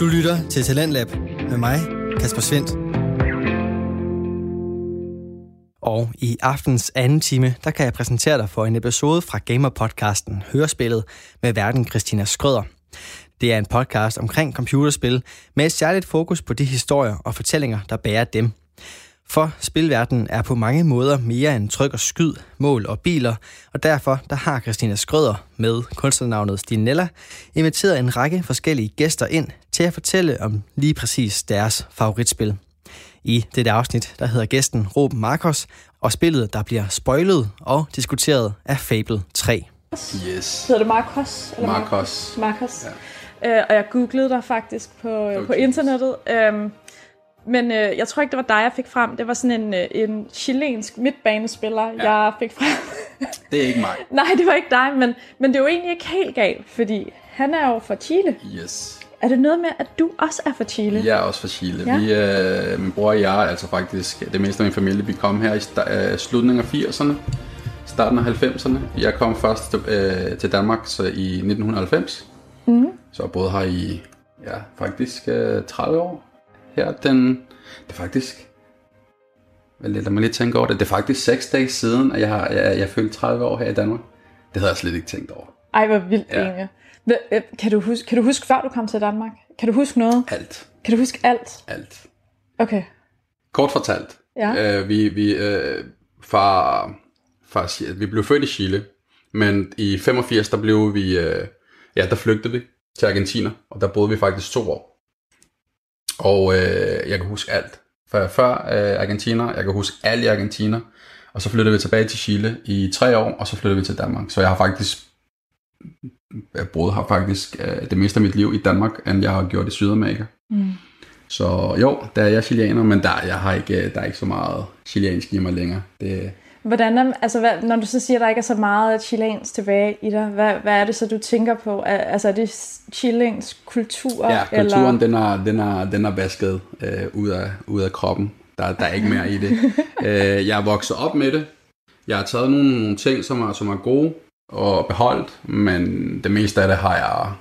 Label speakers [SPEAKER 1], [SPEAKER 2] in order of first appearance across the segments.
[SPEAKER 1] Du lytter til Talentlab med mig, Kasper Svendt. Og i aftens anden time, der kan jeg præsentere dig for en episode fra Gamer-podcasten Hørespillet med verden Christina Skrøder. Det er en podcast omkring computerspil med et særligt fokus på de historier og fortællinger, der bærer dem. For spilverdenen er på mange måder mere end tryk og skyd, mål og biler, og derfor der har Christina Skrøder med kunstnernavnet Stinella inviteret en række forskellige gæster ind til at fortælle om lige præcis deres favoritspil. I dette afsnit der hedder gæsten Ruben Marcos, og spillet der bliver spoilet og diskuteret af Fable 3.
[SPEAKER 2] Yes.
[SPEAKER 3] Hedder det Marcos?
[SPEAKER 2] Eller Marcos.
[SPEAKER 3] Marcos. Ja. Øh, og jeg googlede dig faktisk på, okay. på internettet. Øhm, men øh, jeg tror ikke, det var dig, jeg fik frem. Det var sådan en, øh, en chilensk midtbanespiller, ja. jeg fik frem.
[SPEAKER 2] det er ikke mig.
[SPEAKER 3] Nej, det var ikke dig, men, men det er jo egentlig ikke helt galt, fordi han er jo fra Chile.
[SPEAKER 2] Yes.
[SPEAKER 3] Er det noget med, at du også er fra Chile?
[SPEAKER 2] Jeg er også fra Chile. Ja. Vi, øh, min bror og jeg, altså faktisk det meste af min familie, vi kom her i sta- øh, slutningen af 80'erne, starten af 90'erne. Jeg kom først til, øh, til Danmark så i 1990, mm. så jeg boede her i ja, faktisk øh, 30 år her den... Det er faktisk... Lad mig lige tænke over det. Det er faktisk 6 dage siden, at jeg har jeg, jeg følte 30 år her i Danmark. Det havde jeg slet ikke tænkt over.
[SPEAKER 3] Ej, hvor vildt ja. egentlig. Øh, kan du, huske, kan du huske, før du kom til Danmark? Kan du huske noget?
[SPEAKER 2] Alt.
[SPEAKER 3] Kan du huske alt?
[SPEAKER 2] Alt.
[SPEAKER 3] Okay.
[SPEAKER 2] Kort fortalt.
[SPEAKER 3] Ja.
[SPEAKER 2] Øh, vi, vi, øh, fra, fra, vi blev født i Chile, men i 85, der blev vi, øh, ja, der flygtede vi til Argentina, og der boede vi faktisk to år. Og øh, jeg kan huske alt. For før øh, Argentina, jeg kan huske alt i Argentina. Og så flyttede vi tilbage til Chile i tre år, og så flyttede vi til Danmark. Så jeg har faktisk jeg boet her faktisk øh, det meste af mit liv i Danmark, end jeg har gjort i Sydamerika. Mm. Så jo, der er jeg chilener, men der, jeg har ikke, der er ikke så meget chilensk i mig længere. Det,
[SPEAKER 3] Hvordan er, altså, hvad, når du så siger, at der ikke er så meget chilensk tilbage i dig, hvad, hvad er det så, du tænker på? Altså er det chilensk kultur?
[SPEAKER 2] Ja, kulturen eller? Den, er, den, er, den er vasket øh, ud, af, ud af kroppen. Der, der er ikke mere i det. øh, jeg er vokset op med det. Jeg har taget nogle, nogle ting, som er, som er gode og beholdt, men det meste af det har jeg,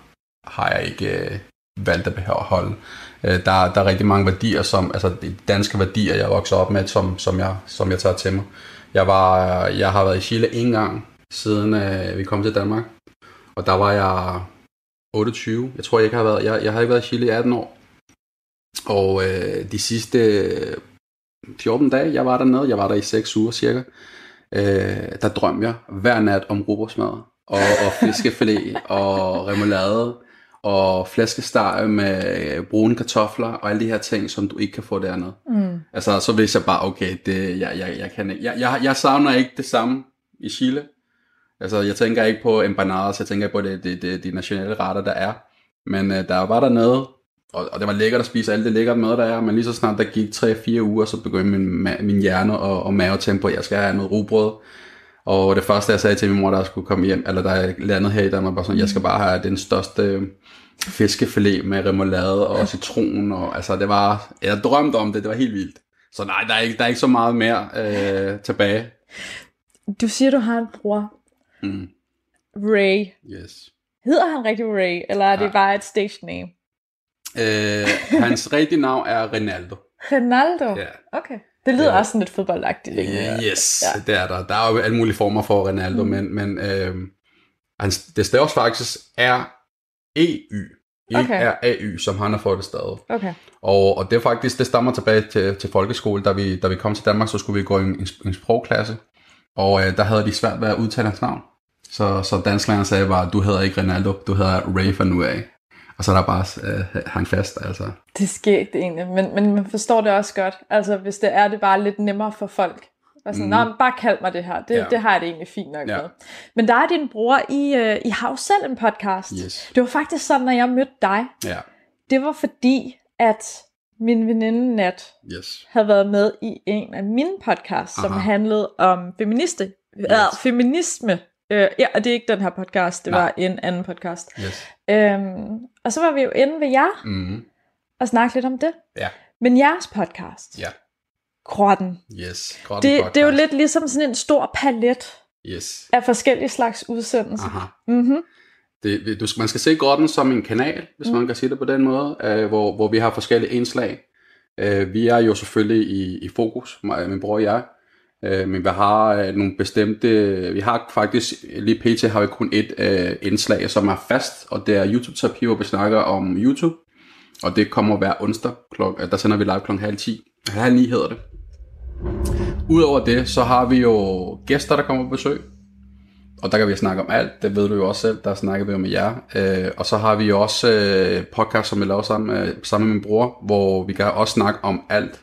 [SPEAKER 2] har jeg ikke øh, valgt at beholde. Øh, der, der er rigtig mange værdier, som, altså de danske værdier, jeg er vokset op med, som, som, jeg, som jeg tager til mig. Jeg, var, jeg har været i Chile en gang, siden øh, vi kom til Danmark. Og der var jeg 28. Jeg tror, jeg ikke har været, jeg, jeg har ikke været i Chile i 18 år. Og øh, de sidste øh, 14 dage, jeg var dernede, jeg var der i 6 uger cirka, øh, der drømte jeg hver nat om robotsmad og, og fiskefilet og remoulade og flæskesteg med brune kartofler og alle de her ting, som du ikke kan få dernede. Mm. Altså, så vidste jeg bare, okay, det, jeg, jeg, jeg kan ikke. Jeg, jeg, jeg savner ikke det samme i Chile. Altså, jeg tænker ikke på empanadas, jeg tænker ikke på det, det, det, de nationale retter, der er. Men øh, der var der noget, og, og det var lækkert at spise alt det lækkert mad, der er, men lige så snart der gik 3-4 uger, så begyndte min, min hjerne og, og mave tænke på, at jeg skal have noget rugbrød. Og det første, jeg sagde til min mor, der skulle komme hjem, eller der er landet her i Danmark, var sådan, jeg skal bare have den største fiskefilet med remoulade og citron, og altså det var, jeg drømte om det, det var helt vildt. Så nej, der er ikke, der er ikke så meget mere øh, tilbage.
[SPEAKER 3] Du siger, du har en bror. Mm. Ray.
[SPEAKER 2] Yes.
[SPEAKER 3] Hedder han rigtig Ray, eller er det ja. bare et stage name?
[SPEAKER 2] Øh, hans rigtige navn er Ronaldo.
[SPEAKER 3] Ronaldo?
[SPEAKER 2] Ja.
[SPEAKER 3] Okay. Det lyder ja. også sådan lidt fodboldagtigt.
[SPEAKER 2] Ikke? Yes, ja. det er der. Der er jo alle mulige former for Ronaldo, mm. men, men øh, hans, det staves faktisk R-E-Y. Okay. R-A-Y, som han har fået det stadig.
[SPEAKER 3] Okay.
[SPEAKER 2] Og, og det er faktisk, det stammer tilbage til, til folkeskole. Da vi, da vi kom til Danmark, så skulle vi gå i en, en sprogklasse. Og øh, der havde de svært ved at udtale hans navn. Så, så dansklæreren sagde bare, du hedder ikke Ronaldo, du hedder Ray fra nu af. Og så er der bare øh, hang fast, altså.
[SPEAKER 3] Det er skægt egentlig, men, men man forstår det også godt. Altså, hvis det er, det bare lidt nemmere for folk. Og sådan, mm. bare kald mig det her. Det, ja. det har jeg det egentlig fint nok ja. med. Men der er din bror, I, uh, I har jo selv en podcast.
[SPEAKER 2] Yes.
[SPEAKER 3] Det var faktisk sådan, når jeg mødte dig.
[SPEAKER 2] Ja.
[SPEAKER 3] Det var fordi, at min veninde Nat
[SPEAKER 2] yes.
[SPEAKER 3] havde været med i en af mine podcasts, Aha. som handlede om feministe, yes. uh, feminisme. Uh, ja, og det er ikke den her podcast, det Nej. var en anden podcast.
[SPEAKER 2] Yes.
[SPEAKER 3] Um, og så var vi jo inde ved jer,
[SPEAKER 2] mm.
[SPEAKER 3] og snakke lidt om det.
[SPEAKER 2] Ja.
[SPEAKER 3] Men jeres podcast,
[SPEAKER 2] ja.
[SPEAKER 3] Grotten,
[SPEAKER 2] yes, Grotten
[SPEAKER 3] det, det er jo lidt ligesom sådan en stor palet
[SPEAKER 2] yes.
[SPEAKER 3] af forskellige slags udsendelser.
[SPEAKER 2] Aha.
[SPEAKER 3] Mm-hmm.
[SPEAKER 2] det, du, man skal se Grotten som en kanal, hvis mm. man kan sige det på den måde, øh, hvor, hvor vi har forskellige indslag. Øh, vi er jo selvfølgelig i, i fokus, min bror og jeg, øh, men vi har øh, nogle bestemte, vi har faktisk, lige pt. har vi kun et øh, indslag, som er fast, og det er YouTube-terapi, hvor vi snakker om YouTube, og det kommer hver onsdag, klok, øh, der sender vi live kl. halv 10, halv 9 hedder det. Udover det, så har vi jo gæster, der kommer på besøg. Og der kan vi snakke om alt, det ved du jo også selv, der snakker vi jo med jer. Øh, og så har vi jo også øh, podcast, som vi laver sammen øh, sammen med min bror, hvor vi kan også snakke om alt.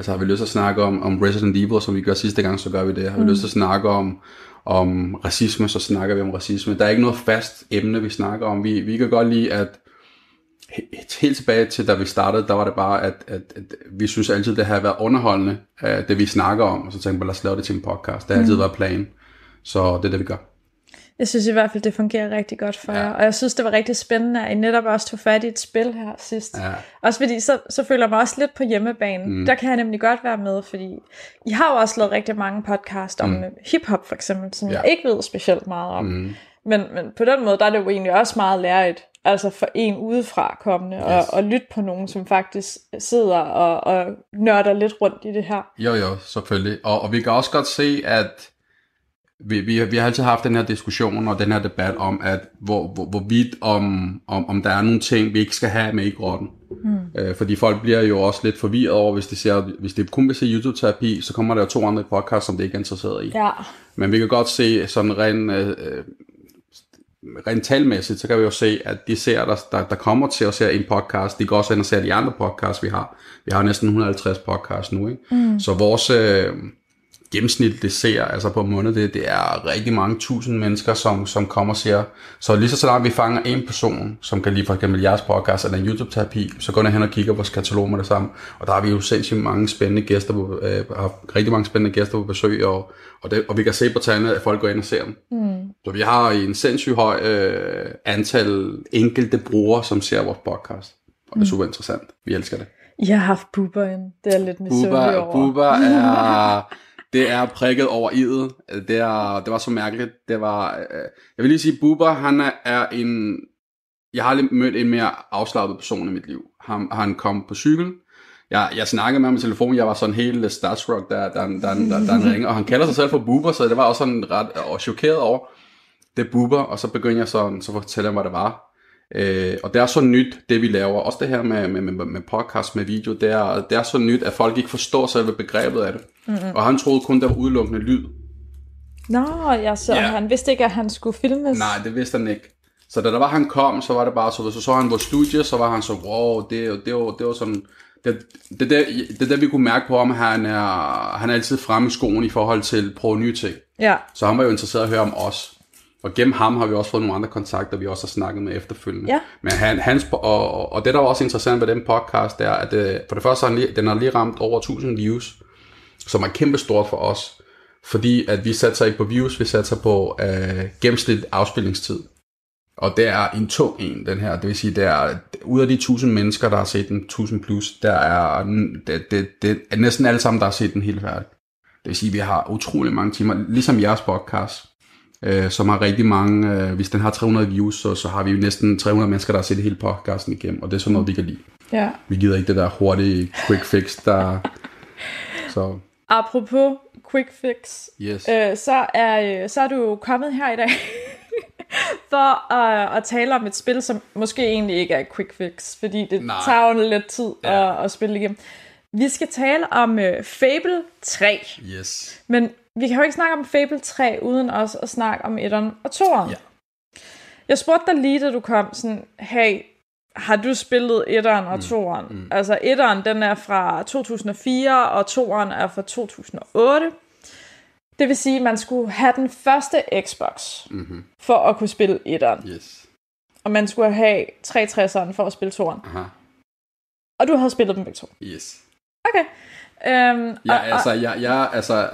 [SPEAKER 2] Altså har vi lyst til at snakke om, om Resident Evil, som vi gør sidste gang, så gør vi det. Har vi mm. lyst til at snakke om, om racisme, så snakker vi om racisme. Der er ikke noget fast emne, vi snakker om. Vi, vi kan godt lide, at helt tilbage til, da vi startede, der var det bare, at, at, at vi synes altid, det har været underholdende, det vi snakker om, og så tænkte vi, lad os lave det til en podcast. Det har altid mm. været planen. Så det er det, vi gør.
[SPEAKER 3] Jeg synes i hvert fald, det fungerer rigtig godt for ja. jer. Og jeg synes, det var rigtig spændende, at I netop også tog fat i et spil her sidst. Ja. Også fordi, så, så føler jeg mig også lidt på hjemmebane. Mm. Der kan jeg nemlig godt være med, fordi I har jo også lavet rigtig mange podcast om mm. hiphop for eksempel, som ja. jeg ikke ved specielt meget om. Mm. Men, men på den måde, der er det jo egentlig også meget lærigt, altså for en udefra kommende, yes. og, og lytte på nogen, som faktisk sidder og, og nørder lidt rundt i det her.
[SPEAKER 2] Jo, jo, selvfølgelig. Og, og vi kan også godt se, at vi, vi, vi har altid haft den her diskussion og den her debat om, at hvor, hvor, hvorvidt om, om, om der er nogle ting, vi ikke skal have med i grotten. Mm. Øh, fordi folk bliver jo også lidt forvirret over, hvis de, ser, hvis de kun vil se YouTube-terapi, så kommer der jo to andre podcasts, som de ikke er interesseret i.
[SPEAKER 3] Ja.
[SPEAKER 2] Men vi kan godt se sådan rent, øh, rent talmæssigt, så kan vi jo se, at de ser, der, der, der kommer til at se en podcast, de går også ind og ser de andre podcasts, vi har. Vi har næsten 150 podcasts nu, ikke? Mm. Så vores... Øh, gennemsnitligt ser, altså på måned, det, det er rigtig mange tusind mennesker, som, som kommer og ser. Så lige så snart vi fanger en person, som kan lide for eksempel jeres podcast eller en YouTube-terapi, så går jeg hen og kigger på vores katalog med det samme. Og der har vi jo sindssygt mange spændende gæster, på, øh, har rigtig mange spændende gæster på besøg, og, og, det, og vi kan se på tallene, at folk går ind og ser dem. Mm. Så vi har en sindssygt høj øh, antal enkelte brugere, som ser vores podcast. Og det er mm. super interessant. Vi elsker det.
[SPEAKER 3] Jeg har haft Bubber ind. Det er lidt misundelig over.
[SPEAKER 2] Bubber er... det er prikket over idet. Det, er, det var så mærkeligt. Det var, øh, jeg vil lige sige, Bubber, han er, er en... Jeg har aldrig mødt en mere afslappet person i mit liv. Han, han kom på cykel. Jeg, jeg snakkede med ham i telefon, jeg var sådan helt øh, starstruck, der, der, der, der, ringer, og han kalder sig selv for Bubber, så det var også sådan ret øh, og chokeret over, det er Bubber, og så begyndte jeg sådan, så fortælle ham, hvad det var. Øh, og det er så nyt, det vi laver, også det her med, med, med, med podcast, med video, det er, det er så nyt, at folk ikke forstår selve begrebet af det. Mm-hmm. Og han troede kun, der var udelukkende lyd.
[SPEAKER 3] Nå, ja, så ja. han vidste ikke, at han skulle filmes?
[SPEAKER 2] Nej, det vidste han ikke. Så da der var, han kom, så var det bare så, så så han vores studie, så var han så, wow, det, det, var, det var sådan, det, det, det, det det, vi kunne mærke på ham, han er, han er altid fremme i skoen i forhold til at prøve nye ting.
[SPEAKER 3] Ja.
[SPEAKER 2] Så han var jo interesseret at høre om os. Og gennem ham har vi også fået nogle andre kontakter, vi også har snakket med efterfølgende.
[SPEAKER 3] Ja.
[SPEAKER 2] Men han, hans, og, og det, der var også interessant ved den podcast, det er, at det, øh, for det første har den, den har lige ramt over 1000 views, som er kæmpe stort for os. Fordi at vi satser ikke på views, vi satser på øh, gennemsnitlig afspilningstid. Og det er en tung en, den her. Det vil sige, det er, ud af de 1000 mennesker, der har set den 1000 plus, der er, det, det, det er næsten alle sammen, der har set den helt færdig. Det vil sige, at vi har utrolig mange timer, ligesom jeres podcast øh, som har rigtig mange, øh, hvis den har 300 views, så, så har vi jo næsten 300 mennesker, der har set hele podcasten igennem, og det er sådan noget, vi kan lide.
[SPEAKER 3] Ja.
[SPEAKER 2] Vi gider ikke det der hurtige quick fix, der... så.
[SPEAKER 3] Apropos quick fix,
[SPEAKER 2] yes.
[SPEAKER 3] øh, så, er, øh, så er du kommet her i dag for at, at tale om et spil, som måske egentlig ikke er quick fix, fordi det Nej. tager jo lidt tid ja. at, at spille igennem. Vi skal tale om uh, Fable 3.
[SPEAKER 2] Yes.
[SPEAKER 3] Men vi kan jo ikke snakke om Fable 3, uden også at snakke om 1'eren og 2'eren.
[SPEAKER 2] Ja.
[SPEAKER 3] Jeg spurgte dig lige, da du kom, sådan, hey, har du spillet 1'eren og 2'eren? Mm, mm. Altså 1'eren, den er fra 2004, og 2'eren er fra 2008. Det vil sige, at man skulle have den første Xbox, mm-hmm. for at kunne spille 1'eren.
[SPEAKER 2] Yes.
[SPEAKER 3] Og man skulle have 360'eren for at spille 2'eren.
[SPEAKER 2] Aha.
[SPEAKER 3] Og du havde spillet dem begge to?
[SPEAKER 2] Yes.
[SPEAKER 3] Okay. Um,
[SPEAKER 2] ja, og, altså, jeg, jeg, altså,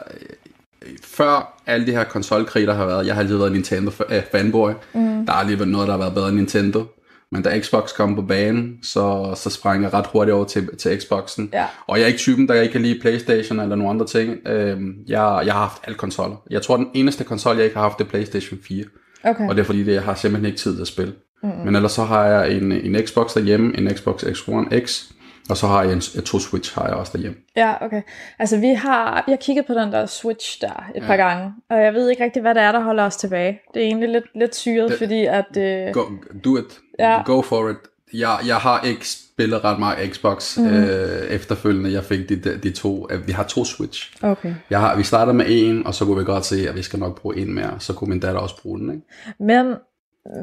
[SPEAKER 2] før alle de her konsolkrig, der har været, jeg har altid været Nintendo-fanboy. Mm. Der har aldrig været noget, der har været bedre end Nintendo. Men da Xbox kom på banen, så, så sprang jeg ret hurtigt over til, til Xboxen.
[SPEAKER 3] Ja.
[SPEAKER 2] Og jeg er ikke typen, der ikke kan lide Playstation eller nogle andre ting. Øhm, jeg, jeg har haft alle konsoller. Jeg tror, den eneste konsol, jeg ikke har haft, det er Playstation 4.
[SPEAKER 3] Okay.
[SPEAKER 2] Og det er fordi, det, jeg har simpelthen ikke tid til at spille. Mm. Men ellers så har jeg en, en Xbox derhjemme, en Xbox X1 X, og så har jeg en, to Switch har jeg også derhjemme.
[SPEAKER 3] Ja, okay. Altså vi har, vi har kigget på den der Switch der et ja. par gange, og jeg ved ikke rigtig, hvad det er, der holder os tilbage. Det er egentlig lidt, lidt syret, det, fordi at... Øh,
[SPEAKER 2] go, do it. Ja. Go for it. Jeg, jeg har ikke spillet ret meget Xbox mm. øh, efterfølgende. Jeg fik de, de to, øh, vi har to Switch.
[SPEAKER 3] Okay.
[SPEAKER 2] Jeg har, vi startede med en, og så kunne vi godt se, at vi skal nok bruge en mere. Så kunne min datter også bruge den, ikke?
[SPEAKER 3] Men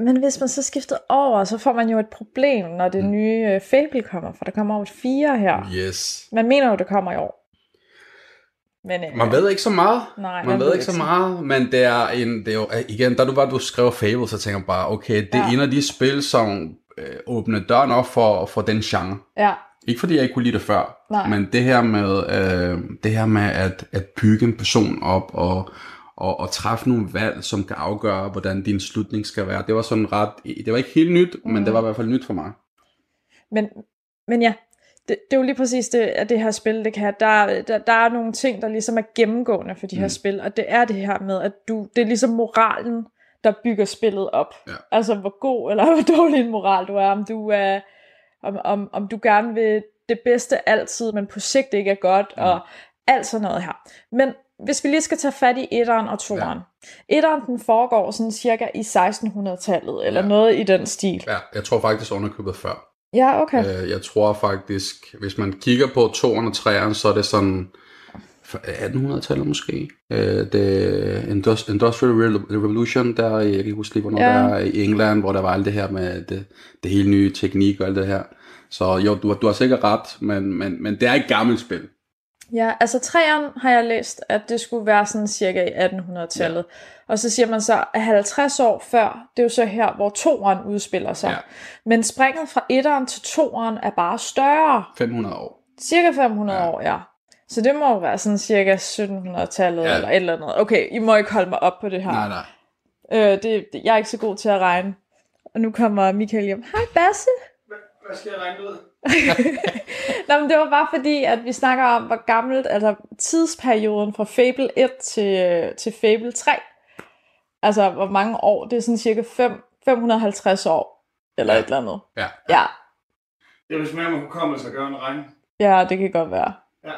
[SPEAKER 3] men hvis man så skifter over, så får man jo et problem, når det mm. nye uh, Fable kommer, for der kommer over et 4 her.
[SPEAKER 2] Yes.
[SPEAKER 3] Man mener jo, det kommer i år.
[SPEAKER 2] Men, uh, man ved ikke så meget.
[SPEAKER 3] Nej,
[SPEAKER 2] man, ved, ved ikke så meget, men det er, en, det er jo, igen, da du bare du skrev Fable, så tænker jeg bare, okay, det er ja. en af de spil, som øh, åbner døren op for, for den genre.
[SPEAKER 3] Ja.
[SPEAKER 2] Ikke fordi jeg ikke kunne lide det før,
[SPEAKER 3] Nej.
[SPEAKER 2] men det her med, øh, det her med at, at bygge en person op og og, og træffe nogle valg, som kan afgøre, hvordan din slutning skal være. Det var sådan ret, det var ikke helt nyt, mm. men det var i hvert fald nyt for mig.
[SPEAKER 3] Men, men ja, det, det er jo lige præcis det, at det her spil, det kan der, der, der er nogle ting, der ligesom er gennemgående for de her mm. spil, og det er det her med, at du, det er ligesom moralen, der bygger spillet op.
[SPEAKER 2] Ja.
[SPEAKER 3] Altså, hvor god eller hvor dårlig en moral du er, om du er, om, om, om du gerne vil det bedste altid, men på sigt ikke er godt, mm. og alt sådan noget her. Men hvis vi lige skal tage fat i etteren og toeren. Ja. Etteren den foregår sådan cirka i 1600-tallet, eller ja. noget i den stil.
[SPEAKER 2] Ja, jeg tror faktisk underkøbet før.
[SPEAKER 3] Ja, okay.
[SPEAKER 2] Øh, jeg tror faktisk, hvis man kigger på toeren og treeren, så er det sådan 1800-tallet måske. Øh, det Industrial Revolution, der jeg kan ikke huske lige, hvornår ja. der er i England, hvor der var alt det her med det, det hele nye teknik og alt det her. Så jo, du, du har sikkert ret, men, men, men det er et gammelt spil.
[SPEAKER 3] Ja, altså træerne har jeg læst, at det skulle være sådan cirka i 1800-tallet. Ja. Og så siger man så, at 50 år før, det er jo så her, hvor toeren udspiller sig. Ja. Men springet fra etteren til toeren er bare større.
[SPEAKER 2] 500 år.
[SPEAKER 3] Cirka 500 ja. år, ja. Så det må jo være sådan cirka 1700-tallet ja. eller et eller andet. Okay, I må ikke holde mig op på det her.
[SPEAKER 2] Nej, nej.
[SPEAKER 3] Øh, det, jeg er ikke så god til at regne. Og nu kommer Michael hjem. Hej Basse.
[SPEAKER 4] Hvad skal jeg regne ud?
[SPEAKER 3] Nå, men det var bare fordi, at vi snakker om, hvor gammelt, altså tidsperioden fra Fable 1 til, til Fable 3. Altså, hvor mange år, det er sådan cirka 5, 550 år, eller ja. et eller andet.
[SPEAKER 2] Ja.
[SPEAKER 3] Ja.
[SPEAKER 4] Det er mere, man kunne komme og gøre en regn.
[SPEAKER 3] Ja, det kan godt være.
[SPEAKER 4] Ja.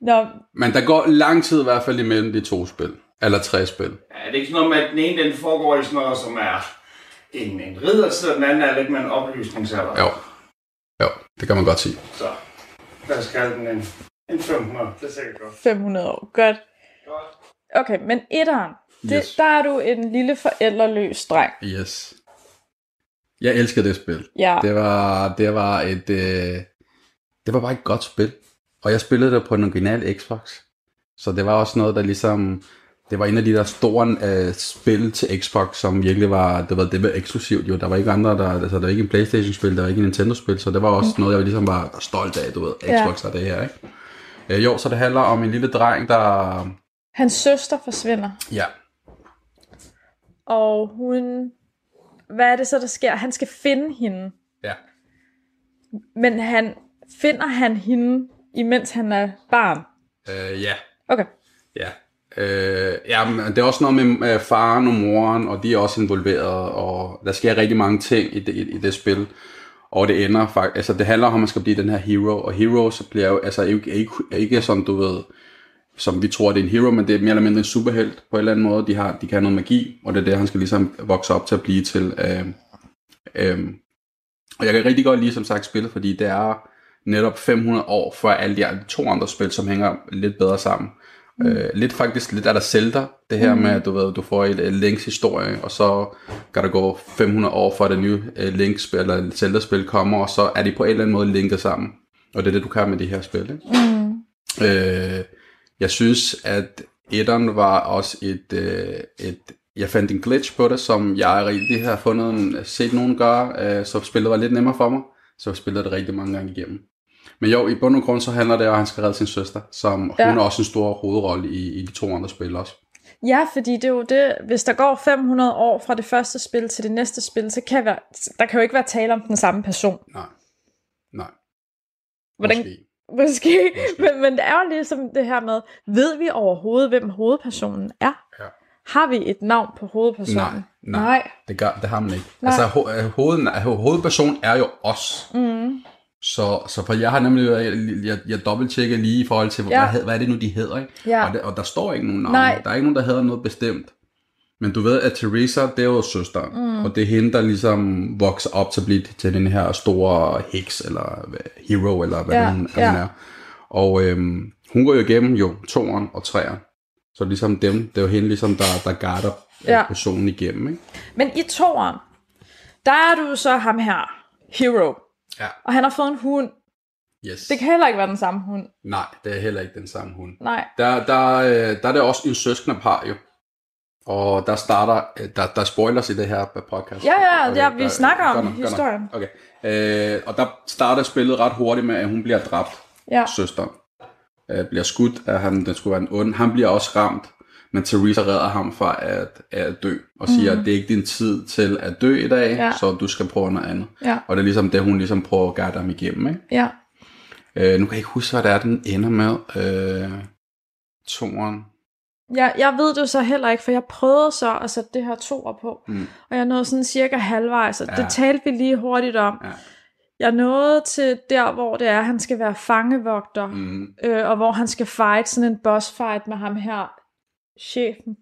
[SPEAKER 3] Nå.
[SPEAKER 2] Men der går lang tid i hvert fald imellem de to spil. Eller tre spil.
[SPEAKER 4] Ja, det er ikke sådan noget med, at den ene den foregår i sådan noget, som er en, en ridder, og den anden er lidt med en oplysningsalder.
[SPEAKER 2] Jo. Det kan man godt sige.
[SPEAKER 4] Så lad os kalde den en, en 500. Det er sikkert godt.
[SPEAKER 3] 500 år. Godt.
[SPEAKER 4] Godt.
[SPEAKER 3] Okay, men etteren, det, yes. der er du en lille forældreløs dreng.
[SPEAKER 2] Yes. Jeg elskede det spil.
[SPEAKER 3] Ja.
[SPEAKER 2] Det var, det var et, øh, det var bare et godt spil. Og jeg spillede det på en original Xbox. Så det var også noget, der ligesom, det var en af de der store øh, spil til Xbox, som virkelig var, det var, det var eksklusivt jo. Der var ikke andre, der, altså der var ikke en Playstation-spil, der var ikke en Nintendo-spil, så det var også mm. noget, jeg ligesom var stolt af, du ved, Xbox ja. er det her, ikke? Øh, jo, så det handler om en lille dreng, der...
[SPEAKER 3] Hans søster forsvinder.
[SPEAKER 2] Ja.
[SPEAKER 3] Og hun... Hvad er det så, der sker? Han skal finde hende.
[SPEAKER 2] Ja.
[SPEAKER 3] Men han finder han hende, imens han er barn?
[SPEAKER 2] Øh, ja.
[SPEAKER 3] Okay.
[SPEAKER 2] Ja. Øh, ja, men det er også noget med øh, faren og moren, og de er også involveret, og der sker rigtig mange ting i det, i, i det spil. Og det ender faktisk, altså det handler om, at man skal blive den her hero, og hero så bliver jo, altså ikke, ikke, ikke sådan, du ved, som vi tror, det er en hero, men det er mere eller mindre en superhelt på en eller anden måde. De, har, de kan have noget magi, og det er det, han skal ligesom vokse op til at blive til. Øh, øh, og jeg kan rigtig godt lide, som sagt, spillet, fordi det er netop 500 år før alle de to andre spil, som hænger lidt bedre sammen. Mm. Øh, lidt faktisk lidt af der Zelda, det her mm. med, at du ved, du får et, et Links historie, og så kan der gå 500 år for det nye uh, Links eller Zelda-spil kommer, og så er de på en eller anden måde linket sammen. Og det er det, du kan med de her spil. Ikke?
[SPEAKER 3] Mm.
[SPEAKER 2] Øh, jeg synes, at etteren var også et, øh, et jeg fandt en glitch på det, som jeg rigtig har fundet set nogen gøre, øh, så spillet var lidt nemmere for mig, så jeg spillede det rigtig mange gange igennem. Men jo, i bund og grund så handler det om, at han skal redde sin søster, som ja. hun er også en stor hovedrolle i, i de to andre spil også.
[SPEAKER 3] Ja, fordi det er jo det, hvis der går 500 år fra det første spil til det næste spil, så kan være, der kan jo ikke være tale om den samme person.
[SPEAKER 2] Nej, nej.
[SPEAKER 3] Hvordan, Måske. Måske, Måske. Men, men det er jo ligesom det her med, ved vi overhovedet, hvem hovedpersonen er?
[SPEAKER 2] Ja.
[SPEAKER 3] Har vi et navn på hovedpersonen?
[SPEAKER 2] Nej, nej,
[SPEAKER 3] nej.
[SPEAKER 2] Det, gør, det har man ikke.
[SPEAKER 3] Nej.
[SPEAKER 2] Altså, ho- øh, hoved, hovedpersonen er jo os.
[SPEAKER 3] Mm.
[SPEAKER 2] Så, så for jeg har nemlig, jeg, jeg, jeg dobbelttjekker lige i forhold til,
[SPEAKER 3] Ja.
[SPEAKER 2] hvad, hvad er det nu, de hedder, ikke?
[SPEAKER 3] Ja.
[SPEAKER 2] Og, det, og der står ikke nogen navne.
[SPEAKER 3] Nej.
[SPEAKER 2] Der er ikke nogen, der hedder noget bestemt. Men du ved, at Teresa, det er jo søsteren. Mm. Og det er hende, der ligesom vokser op til at blive til den her store heks, eller hero, eller hvad
[SPEAKER 3] Ja,
[SPEAKER 2] hun,
[SPEAKER 3] ja.
[SPEAKER 2] hun er. Og øhm, hun går jo igennem jo toeren og træeren. Så ligesom dem, det er jo hende, ligesom, der, der guider
[SPEAKER 3] Ja.
[SPEAKER 2] ja. personen igennem, ikke?
[SPEAKER 3] Men i toeren, der er du så ham her, Hero.
[SPEAKER 2] Ja.
[SPEAKER 3] Og han har fået en hund.
[SPEAKER 2] Yes.
[SPEAKER 3] Det kan heller ikke være den samme hund.
[SPEAKER 2] Nej, det er heller ikke den samme hund.
[SPEAKER 3] Nej.
[SPEAKER 2] Der, der, øh, der er det også en søskende par jo. Og der starter, øh, der, der er spoilers i det her podcast.
[SPEAKER 3] Ja, ja, ja, vi
[SPEAKER 2] der-
[SPEAKER 3] snakker om
[SPEAKER 2] nok, godt nok.
[SPEAKER 3] historien.
[SPEAKER 2] Okay. Øh, og der starter spillet ret hurtigt med, at hun bliver dræbt,
[SPEAKER 3] Ja.
[SPEAKER 2] søsteren. Øh, bliver skudt af han, den skulle være en ond. Han bliver også ramt, men Teresa redder ham fra at, at dø, og siger, at det er ikke din tid til at dø i dag.
[SPEAKER 3] Ja.
[SPEAKER 2] så du skal prøve noget andet.
[SPEAKER 3] Ja.
[SPEAKER 2] Og det er ligesom det, hun ligesom prøver at guide ham igennem, ikke?
[SPEAKER 3] Ja.
[SPEAKER 2] Øh, nu kan jeg ikke huske, hvad det er, den ender med. Øh, toren.
[SPEAKER 3] Jeg, jeg ved det så heller ikke, for jeg prøvede så at sætte det her toer på.
[SPEAKER 2] Mm.
[SPEAKER 3] Og jeg nåede sådan cirka halvvejs, og ja.
[SPEAKER 2] Ja.
[SPEAKER 3] det talte vi lige hurtigt om.
[SPEAKER 2] Ja.
[SPEAKER 3] Jeg nåede til der, hvor det er, at han skal være fangevogter, mm.
[SPEAKER 2] Mm.
[SPEAKER 3] øh, og hvor han skal fight sådan en boss fight med ham her, chefen,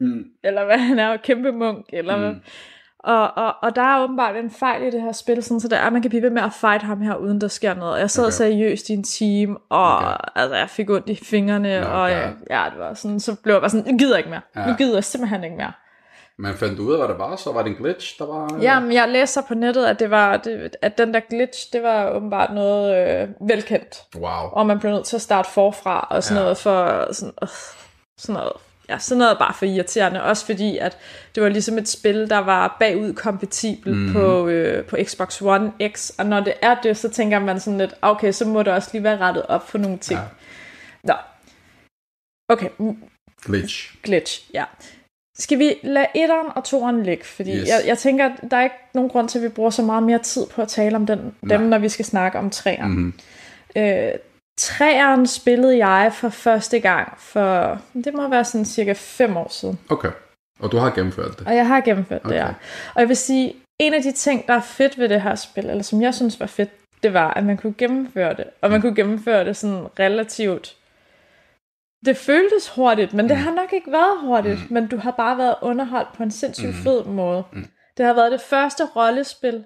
[SPEAKER 2] Mm.
[SPEAKER 3] eller hvad han er, kæmpe munk, eller mm.
[SPEAKER 2] Mm.
[SPEAKER 3] og, og, og der er åbenbart en fejl i det her spil, sådan, så der er, at man kan blive ved med at fight ham her, uden der sker noget. Jeg sad okay. Seriøst i en time, og okay. Altså, jeg fik ondt i fingrene,
[SPEAKER 2] Nå,
[SPEAKER 3] og
[SPEAKER 2] ja.
[SPEAKER 3] ja, det var sådan, så blev jeg bare sådan, jeg gider ikke mere. Ja. Nu gider jeg simpelthen ikke mere.
[SPEAKER 2] Men fandt du ud af, hvad det var? Så var det en glitch, der var...
[SPEAKER 3] Ja, men jeg læste på nettet, at, det var, det, at den der glitch, det var åbenbart noget øh, velkendt.
[SPEAKER 2] Wow.
[SPEAKER 3] Og man blev nødt til at starte forfra, og sådan. Ja. noget for, sådan, øh, sådan noget, ja, sådan noget bare for irriterende. Også fordi, at det var ligesom et spil, der var bagud kompatibel mm. på, øh, på Xbox One X. Og når det er det, så tænker man sådan lidt, okay, så må det også lige være rettet op for nogle ting. Ja. Nå. Okay, mm,
[SPEAKER 2] Glitch.
[SPEAKER 3] glitch, ja. Skal vi lade etteren og toeren ligge? Fordi yes. Jeg, jeg tænker, at der er ikke nogen grund til, at vi bruger så meget mere tid på at tale om den, dem,
[SPEAKER 2] Nej.
[SPEAKER 3] når vi skal snakke om træeren.
[SPEAKER 2] Mm-hmm.
[SPEAKER 3] Øh, træeren spillede jeg for første gang for, det må være sådan cirka fem år siden.
[SPEAKER 2] Okay. Og du har gennemført det?
[SPEAKER 3] Og jeg har gennemført okay. det, ja. Og jeg vil sige, en af de ting, der er fedt ved det her spil, eller som jeg synes var fedt, det var, at man kunne gennemføre det. Og man kunne gennemføre det sådan relativt... Det føltes hurtigt, men det
[SPEAKER 2] Mm.
[SPEAKER 3] har nok ikke været hurtigt.
[SPEAKER 2] Mm.
[SPEAKER 3] Men du har bare været underholdt på en sindssygt
[SPEAKER 2] Mm.
[SPEAKER 3] fed måde.
[SPEAKER 2] Mm.
[SPEAKER 3] Det har været det første rollespil,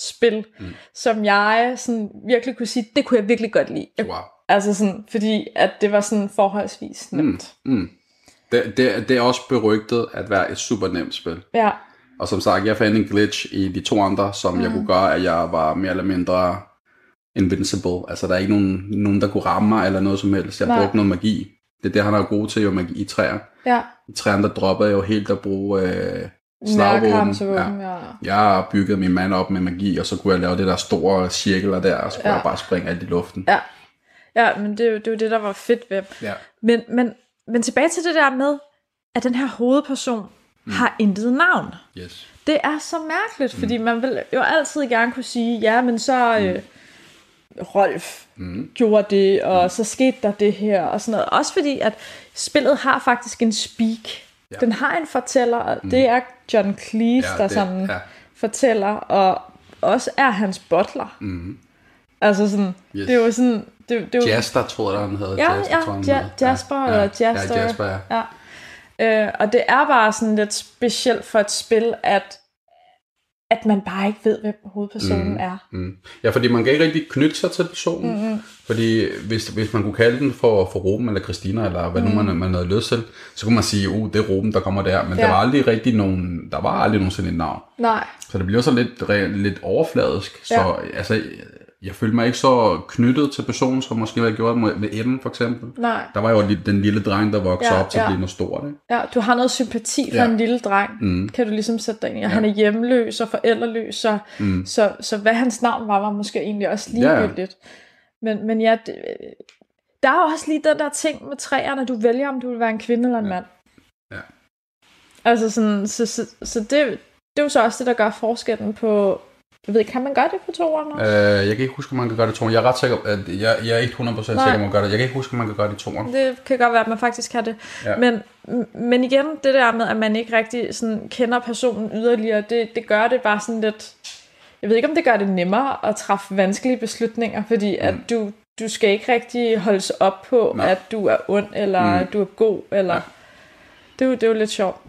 [SPEAKER 3] spil,
[SPEAKER 2] Mm.
[SPEAKER 3] som jeg sådan virkelig kunne sige, det kunne jeg virkelig godt lide. Jeg,
[SPEAKER 2] Wow.
[SPEAKER 3] altså sådan, fordi at det var sådan forholdsvis nemt.
[SPEAKER 2] Mm. Mm. Det, det, det er også berygtet at være et super nemt spil.
[SPEAKER 3] Ja,
[SPEAKER 2] Og som sagt, jeg fandt en glitch i de to andre, som mm. jeg kunne gøre, at jeg var mere eller mindre invincible. Altså, der er ikke nogen, nogen der kunne ramme mig eller noget som helst. Jeg
[SPEAKER 3] Nej.
[SPEAKER 2] brugte noget magi. Det er det, han er god til, jo magi i træer.
[SPEAKER 3] ja.
[SPEAKER 2] I træerne, der droppede jeg jo helt at bruge øh, slagvåben.
[SPEAKER 3] Nærkampsvåben, ja.
[SPEAKER 2] Jeg bygget min mand op med magi, og så kunne jeg lave det der store cirkler der, og så kunne
[SPEAKER 3] Ja.
[SPEAKER 2] jeg bare springe alt i luften.
[SPEAKER 3] Ja, ja men det, det jo det, der var fedt ved.
[SPEAKER 2] Ja.
[SPEAKER 3] Men, men, men tilbage til det der med, at den her hovedperson mm. har intet navn.
[SPEAKER 2] Yes.
[SPEAKER 3] Det er så mærkeligt, mm. fordi man vil jo altid gerne kunne sige, ja, men så øh, Rolf
[SPEAKER 2] Mm.
[SPEAKER 3] gjorde det, og mm. så skete der det her, og sådan noget. Også fordi, at spillet har faktisk en speak. Ja. Den har en fortæller, og det er John Cleese,
[SPEAKER 2] Ja,
[SPEAKER 3] der
[SPEAKER 2] det-
[SPEAKER 3] sådan
[SPEAKER 2] ja.
[SPEAKER 3] fortæller, og også er hans butler.
[SPEAKER 2] Mm.
[SPEAKER 3] Altså sådan,
[SPEAKER 2] Yes.
[SPEAKER 3] det er jo sådan... Det, det jo,
[SPEAKER 2] Jaster, tror jeg, han hedder.
[SPEAKER 3] Ja,
[SPEAKER 2] Jaster,
[SPEAKER 3] ja,
[SPEAKER 2] tror han
[SPEAKER 3] Ja. Jasper
[SPEAKER 2] ja,
[SPEAKER 3] eller
[SPEAKER 2] ja,
[SPEAKER 3] Jaster.
[SPEAKER 2] Ja, Jasper, ja.
[SPEAKER 3] Ja. Øh, og det er bare sådan lidt specielt for et spil, at, at man bare ikke ved, hvem hovedpersonen
[SPEAKER 2] Mm.
[SPEAKER 3] er.
[SPEAKER 2] Mm. Ja, fordi man kan ikke rigtig knytte sig til personen. Mm-hmm. Fordi hvis, hvis man kunne kalde den for, for Ruben eller Christina, eller hvad mm. nu man, man havde lyst til, så kunne man sige, uh, det er Ruben, der kommer der. Men ja. Der var aldrig rigtig nogen, der var aldrig nogensinde et navn.
[SPEAKER 3] Nej.
[SPEAKER 2] Så det bliver så lidt, lidt overfladisk. Så
[SPEAKER 3] Ja.
[SPEAKER 2] altså, jeg følte mig ikke så knyttet til personen, som måske var gjort med, med Ellen for eksempel.
[SPEAKER 3] Nej.
[SPEAKER 2] Der var jo den lille dreng, der voksede
[SPEAKER 3] Ja,
[SPEAKER 2] op til at
[SPEAKER 3] ja.
[SPEAKER 2] blive noget stort. Ikke?
[SPEAKER 3] Ja, du har noget sympati for
[SPEAKER 2] Ja.
[SPEAKER 3] en lille dreng.
[SPEAKER 2] Mm.
[SPEAKER 3] Kan du ligesom sætte dig ind i. Og han er hjemløs og forældreløs, så,
[SPEAKER 2] Mm.
[SPEAKER 3] så, så hvad hans navn var, var måske egentlig også
[SPEAKER 2] Ja, ja.
[SPEAKER 3] ligegyldigt. Men, men ja, det, der er jo også lige den der ting med træerne, du vælger, om du vil være en kvinde eller en
[SPEAKER 2] Ja.
[SPEAKER 3] mand.
[SPEAKER 2] Ja.
[SPEAKER 3] Altså sådan, så, så, så det, det er jo så også det, der gør forskellen på Jeg ved ikke, kan man gøre det på toeren
[SPEAKER 2] også? Øh, jeg kan ikke huske, om man kan gøre det i toeren. Jeg er ret sikker, at jeg, jeg er ikke 100% Nej. sikker, om man gør det. Jeg kan ikke huske, om man kan gøre det i toeren.
[SPEAKER 3] Det kan godt være, at man faktisk kan det. Ja. Men, men igen, det der med, at man ikke rigtig sådan, kender personen yderligere, det, det gør det bare sådan lidt... Jeg ved ikke, om det gør det nemmere at træffe vanskelige beslutninger, fordi mm. at du, du skal ikke rigtig holdes op på, Nej. at du er ond, eller mm. at du er god, eller... Ja. Det, er jo, det er jo lidt sjovt.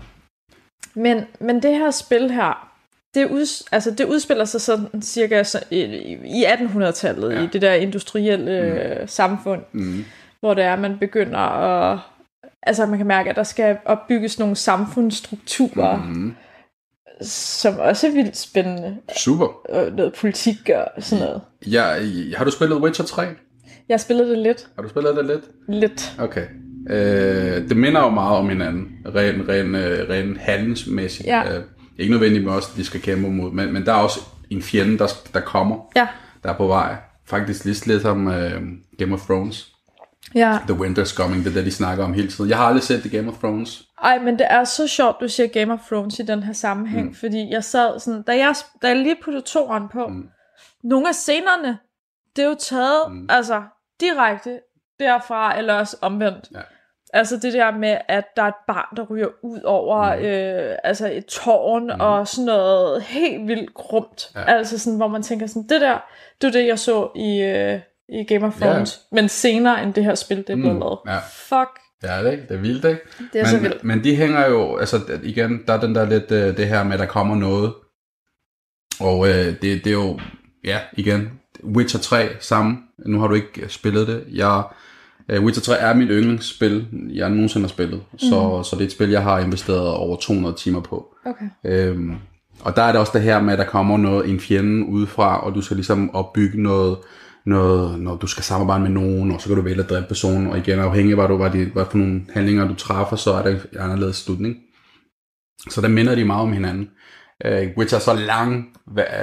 [SPEAKER 3] Men, men det her spil her, det, ud, altså det udspiller sig sådan cirka så, i, i 1800-tallet, ja. i det der industrielle mm. samfund, mm. hvor det er, man begynder at... Altså man kan mærke, at der skal opbygges nogle samfundsstrukturer, mm. som også er vildt spændende.
[SPEAKER 2] Super.
[SPEAKER 3] Og noget politik og sådan noget.
[SPEAKER 2] Ja, har du spillet Witcher 3?
[SPEAKER 3] Jeg har spillet det lidt.
[SPEAKER 2] Har du spillet det lidt?
[SPEAKER 3] Lidt.
[SPEAKER 2] Okay. Øh, det minder jo meget om hinanden, rent ren, øh, ren handelsmæssigt. Ja. Øh, ikke nødvendigt med os, de skal kæmpe mod, men, men der er også en fjende, der, der kommer,
[SPEAKER 3] ja.
[SPEAKER 2] der er på vej. Faktisk lidt lidt om uh, Game of Thrones.
[SPEAKER 3] Ja.
[SPEAKER 2] The Winter's Coming, det er det, de snakker om hele tiden. Jeg har aldrig set The Game of Thrones.
[SPEAKER 3] Ej, men det er så sjovt, du siger Game of Thrones i den her sammenhæng, mm. fordi jeg sad sådan, da jeg, da jeg lige puttede toren på, mm. nogle af scenerne, det er jo taget, mm. altså, direkte derfra, eller også omvendt. Ja. Altså det der med, at der er et barn, der ryger ud over mm. øh, altså et tårn mm. og sådan noget helt vildt grumt. Ja. Altså sådan, hvor man tænker sådan, det der, det er det, jeg så i, øh, i Game of Thrones. Ja. Men senere end det her spil, det er blevet mm. lavet.
[SPEAKER 2] Ja.
[SPEAKER 3] Fuck.
[SPEAKER 2] Det er, det er vildt, ikke?
[SPEAKER 3] Det er
[SPEAKER 2] men,
[SPEAKER 3] så vildt.
[SPEAKER 2] Men de hænger jo, altså igen, der er den der lidt, øh, det her med, at der kommer noget. Og øh, det, det er jo, ja, igen, Witcher 3 sammen. Nu har du ikke spillet det. Jeg Uh, Witcher 3 er mit yndlingsspil, jeg nogensinde har spillet. Mm. Så, så det er et spil, jeg har investeret over 200 timer på.
[SPEAKER 3] Okay.
[SPEAKER 2] Um, og der er det også det her med, at der kommer noget, en fjende udefra, og du skal ligesom opbygge noget, noget, når du skal samarbejde med nogen, og så kan du vælge at dræbe personen, og igen afhængig af, hvad, du, hvad, de, hvad for nogle handlinger du træffer, så er det en anderledes slutning. Så der minder de meget om hinanden. Uh, Witcher er så lang,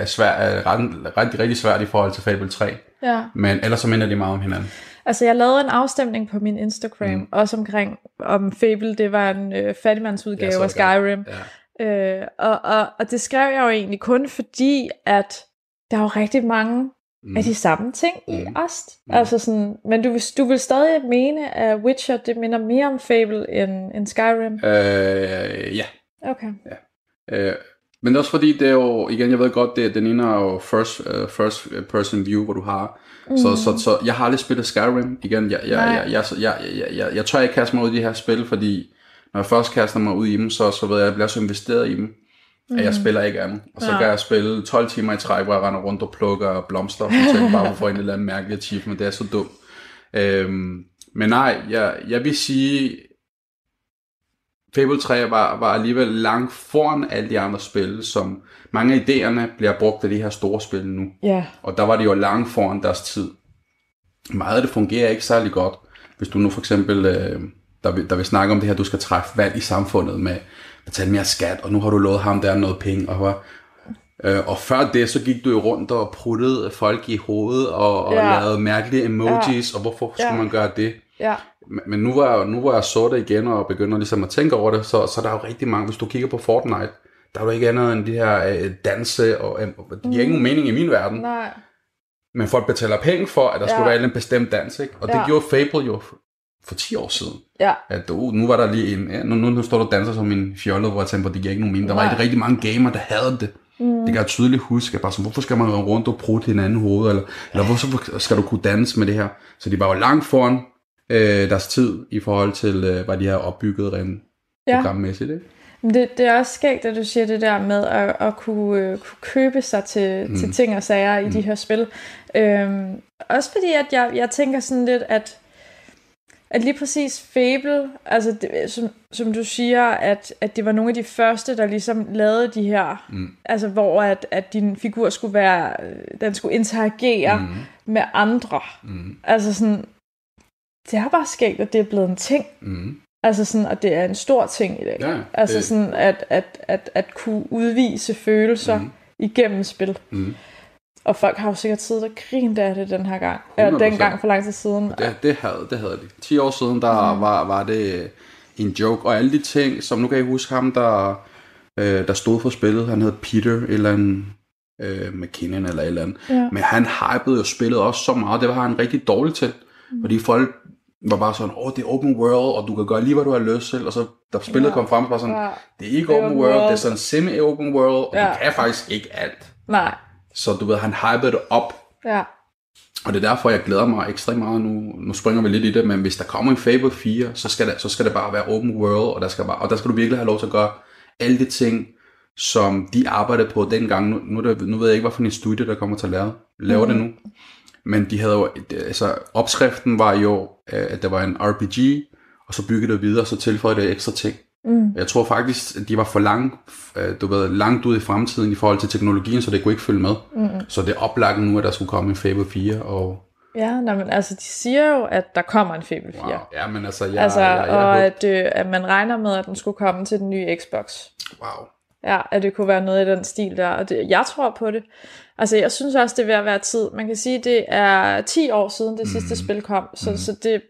[SPEAKER 2] svær, ret, rigtig, rigtig svært i forhold til Fable 3,
[SPEAKER 3] ja.
[SPEAKER 2] men ellers så minder de meget om hinanden.
[SPEAKER 3] Altså, jeg lavede en afstemning på min Instagram, mm. også omkring, om Fable, det var en øh, fattigmandsudgave af Skyrim. Ja. Øh, og, og, og det skrev jeg jo egentlig kun fordi, at der er jo rigtig mange mm. af de samme ting mm. i Ost. Mm. Altså sådan, men du, du vil stadig mene, at Witcher, det minder mere om Fable end, end Skyrim?
[SPEAKER 2] Øh, ja.
[SPEAKER 3] Okay.
[SPEAKER 2] Ja. Øh, men det er også fordi, det er jo, igen, jeg ved godt, det, den ene er jo first, uh, first person view, hvor du har Mm. Så, så, så jeg har aldrig spillet Skyrim igen. Jeg, jeg, jeg, jeg, jeg, jeg, jeg, jeg tør ikke kaste mig ud i de her spil, fordi når jeg først kaster mig ud i dem, så, så ved jeg, at jeg bliver så investeret i dem, mm. at jeg mm. spiller ikke andet. Og så ja. kan jeg spille 12 timer i træk, hvor jeg render rundt og plukker blomster, og tænker bare for at få en eller anden mærkelig achievement. Det er så dumt. Øhm, men nej, jeg, jeg vil sige, Fable 3 var, var alligevel langt foran alle de andre spil, som mange af idéerne bliver brugt af de her store spil nu.
[SPEAKER 3] Yeah.
[SPEAKER 2] Og der var de jo langt foran deres tid. Meget af det fungerer ikke særlig godt. Hvis du nu for eksempel, øh, der, vil, der vil snakke om det her, du skal træffe valg i samfundet med betale mere skat, og nu har du lovet ham der noget penge, og Øh, og før det, så gik du jo rundt og pruttede folk i hovedet og, og ja. lavede mærkelige emojis, ja. og hvorfor skulle ja. man gøre det?
[SPEAKER 3] Ja.
[SPEAKER 2] Men nu var, nu var jeg så det igen og begynder ligesom at tænke over det, så, så der er jo rigtig mange, hvis du kigger på Fortnite, der er jo ikke andet end de her øh, danse, og øh, det giver mm. ingen mening i min verden.
[SPEAKER 3] Nej.
[SPEAKER 2] Men folk betaler penge for, at der ja. skulle være en bestemt dans, ikke? Og det ja. gjorde Fable jo for 10 år siden.
[SPEAKER 3] Ja.
[SPEAKER 2] At uh, nu var der lige en, ja, nu, nu, nu står du og danser som en fjolle, hvor jeg tænker på, det giver ikke nogen mening. Der var rigtig, rigtig mange gamer, der havde det. Mm. Det kan jeg tydeligt huske, bare sådan, hvorfor skal man rundt og prutte hinanden hoved, eller, eller hvorfor skal du kunne danse med det her? Så de var jo langt foran øh, deres tid i forhold til, øh, hvad de har opbygget rent ja. programmæssigt. Ikke?
[SPEAKER 3] Det, det er også skægt, at du siger det der med at, at kunne, øh, kunne købe sig til, mm. til ting og sager i mm. de her spil. Øhm, også fordi, at jeg, jeg tænker sådan lidt, at at lige præcis Fable, altså det, som, som du siger, at, at det var nogle af de første, der ligesom lavede de her, mm. altså hvor at, at din figur skulle være, den skulle interagere mm. med andre. Mm. Altså sådan, det er bare skægt, at det er blevet en ting. Mm. Altså sådan, at det er en stor ting i dag.
[SPEAKER 2] Ja,
[SPEAKER 3] altså det... sådan, at, at, at, at kunne udvise følelser mm. igennem spil. Mm. Og folk har jo sikkert siddet og grint af det den her gang. Eller den gang for lang tid siden.
[SPEAKER 2] Det, det, havde, det havde de. 10 år siden, der mm. var, var det en joke. Og alle de ting, som nu kan jeg huske ham, der, øh, der stod for spillet. Han hed Peter, eller en øh, McKinnon eller et eller andet. Ja. Men han hypede jo spillet også så meget, det var han rigtig dårlig til. Mm. Fordi folk var bare sådan, åh, oh, det er open world, og du kan gøre lige, hvad du har lyst til. Og så da spillet ja. kom frem, var sådan, ja. det er ikke er open world, world, det er sådan semi-open world, og ja. du kan faktisk ikke alt.
[SPEAKER 3] Nej.
[SPEAKER 2] Så du ved, han hypede det op.
[SPEAKER 3] Ja.
[SPEAKER 2] Og det er derfor, jeg glæder mig ekstremt meget nu. Nu springer vi lidt i det, men hvis der kommer en Fable 4, så skal det, så skal det bare være open world, og der, skal bare, og der skal du virkelig have lov til at gøre alle de ting, som de arbejdede på dengang. Nu, nu, nu ved jeg ikke, hvilken studie, der kommer til at lave, lave mm. det nu. Men de havde jo, altså opskriften var jo, øh, at det var en RPG, og så byggede det videre, og så tilføjede det ekstra ting. Mm. Jeg tror faktisk, at de var for lang, øh, du ved, langt ud i fremtiden i forhold til teknologien, så det kunne ikke følge med. Mm. Så det er oplagt nu, at der skulle komme en Fable 4. Og...
[SPEAKER 3] Ja, nej, men altså, de siger jo, at der kommer en Fable 4. Wow.
[SPEAKER 2] Ja, men altså, jeg,
[SPEAKER 3] altså
[SPEAKER 2] jeg, jeg, jeg,
[SPEAKER 3] og at, øh, at man regner med, at den skulle komme til den nye Xbox.
[SPEAKER 2] Wow.
[SPEAKER 3] Ja, at det kunne være noget i den stil der, og det, jeg tror på det. Altså, jeg synes også, det er ved at være tid. Man kan sige, det er 10 år siden det sidste mm. spil kom, så, mm. så det,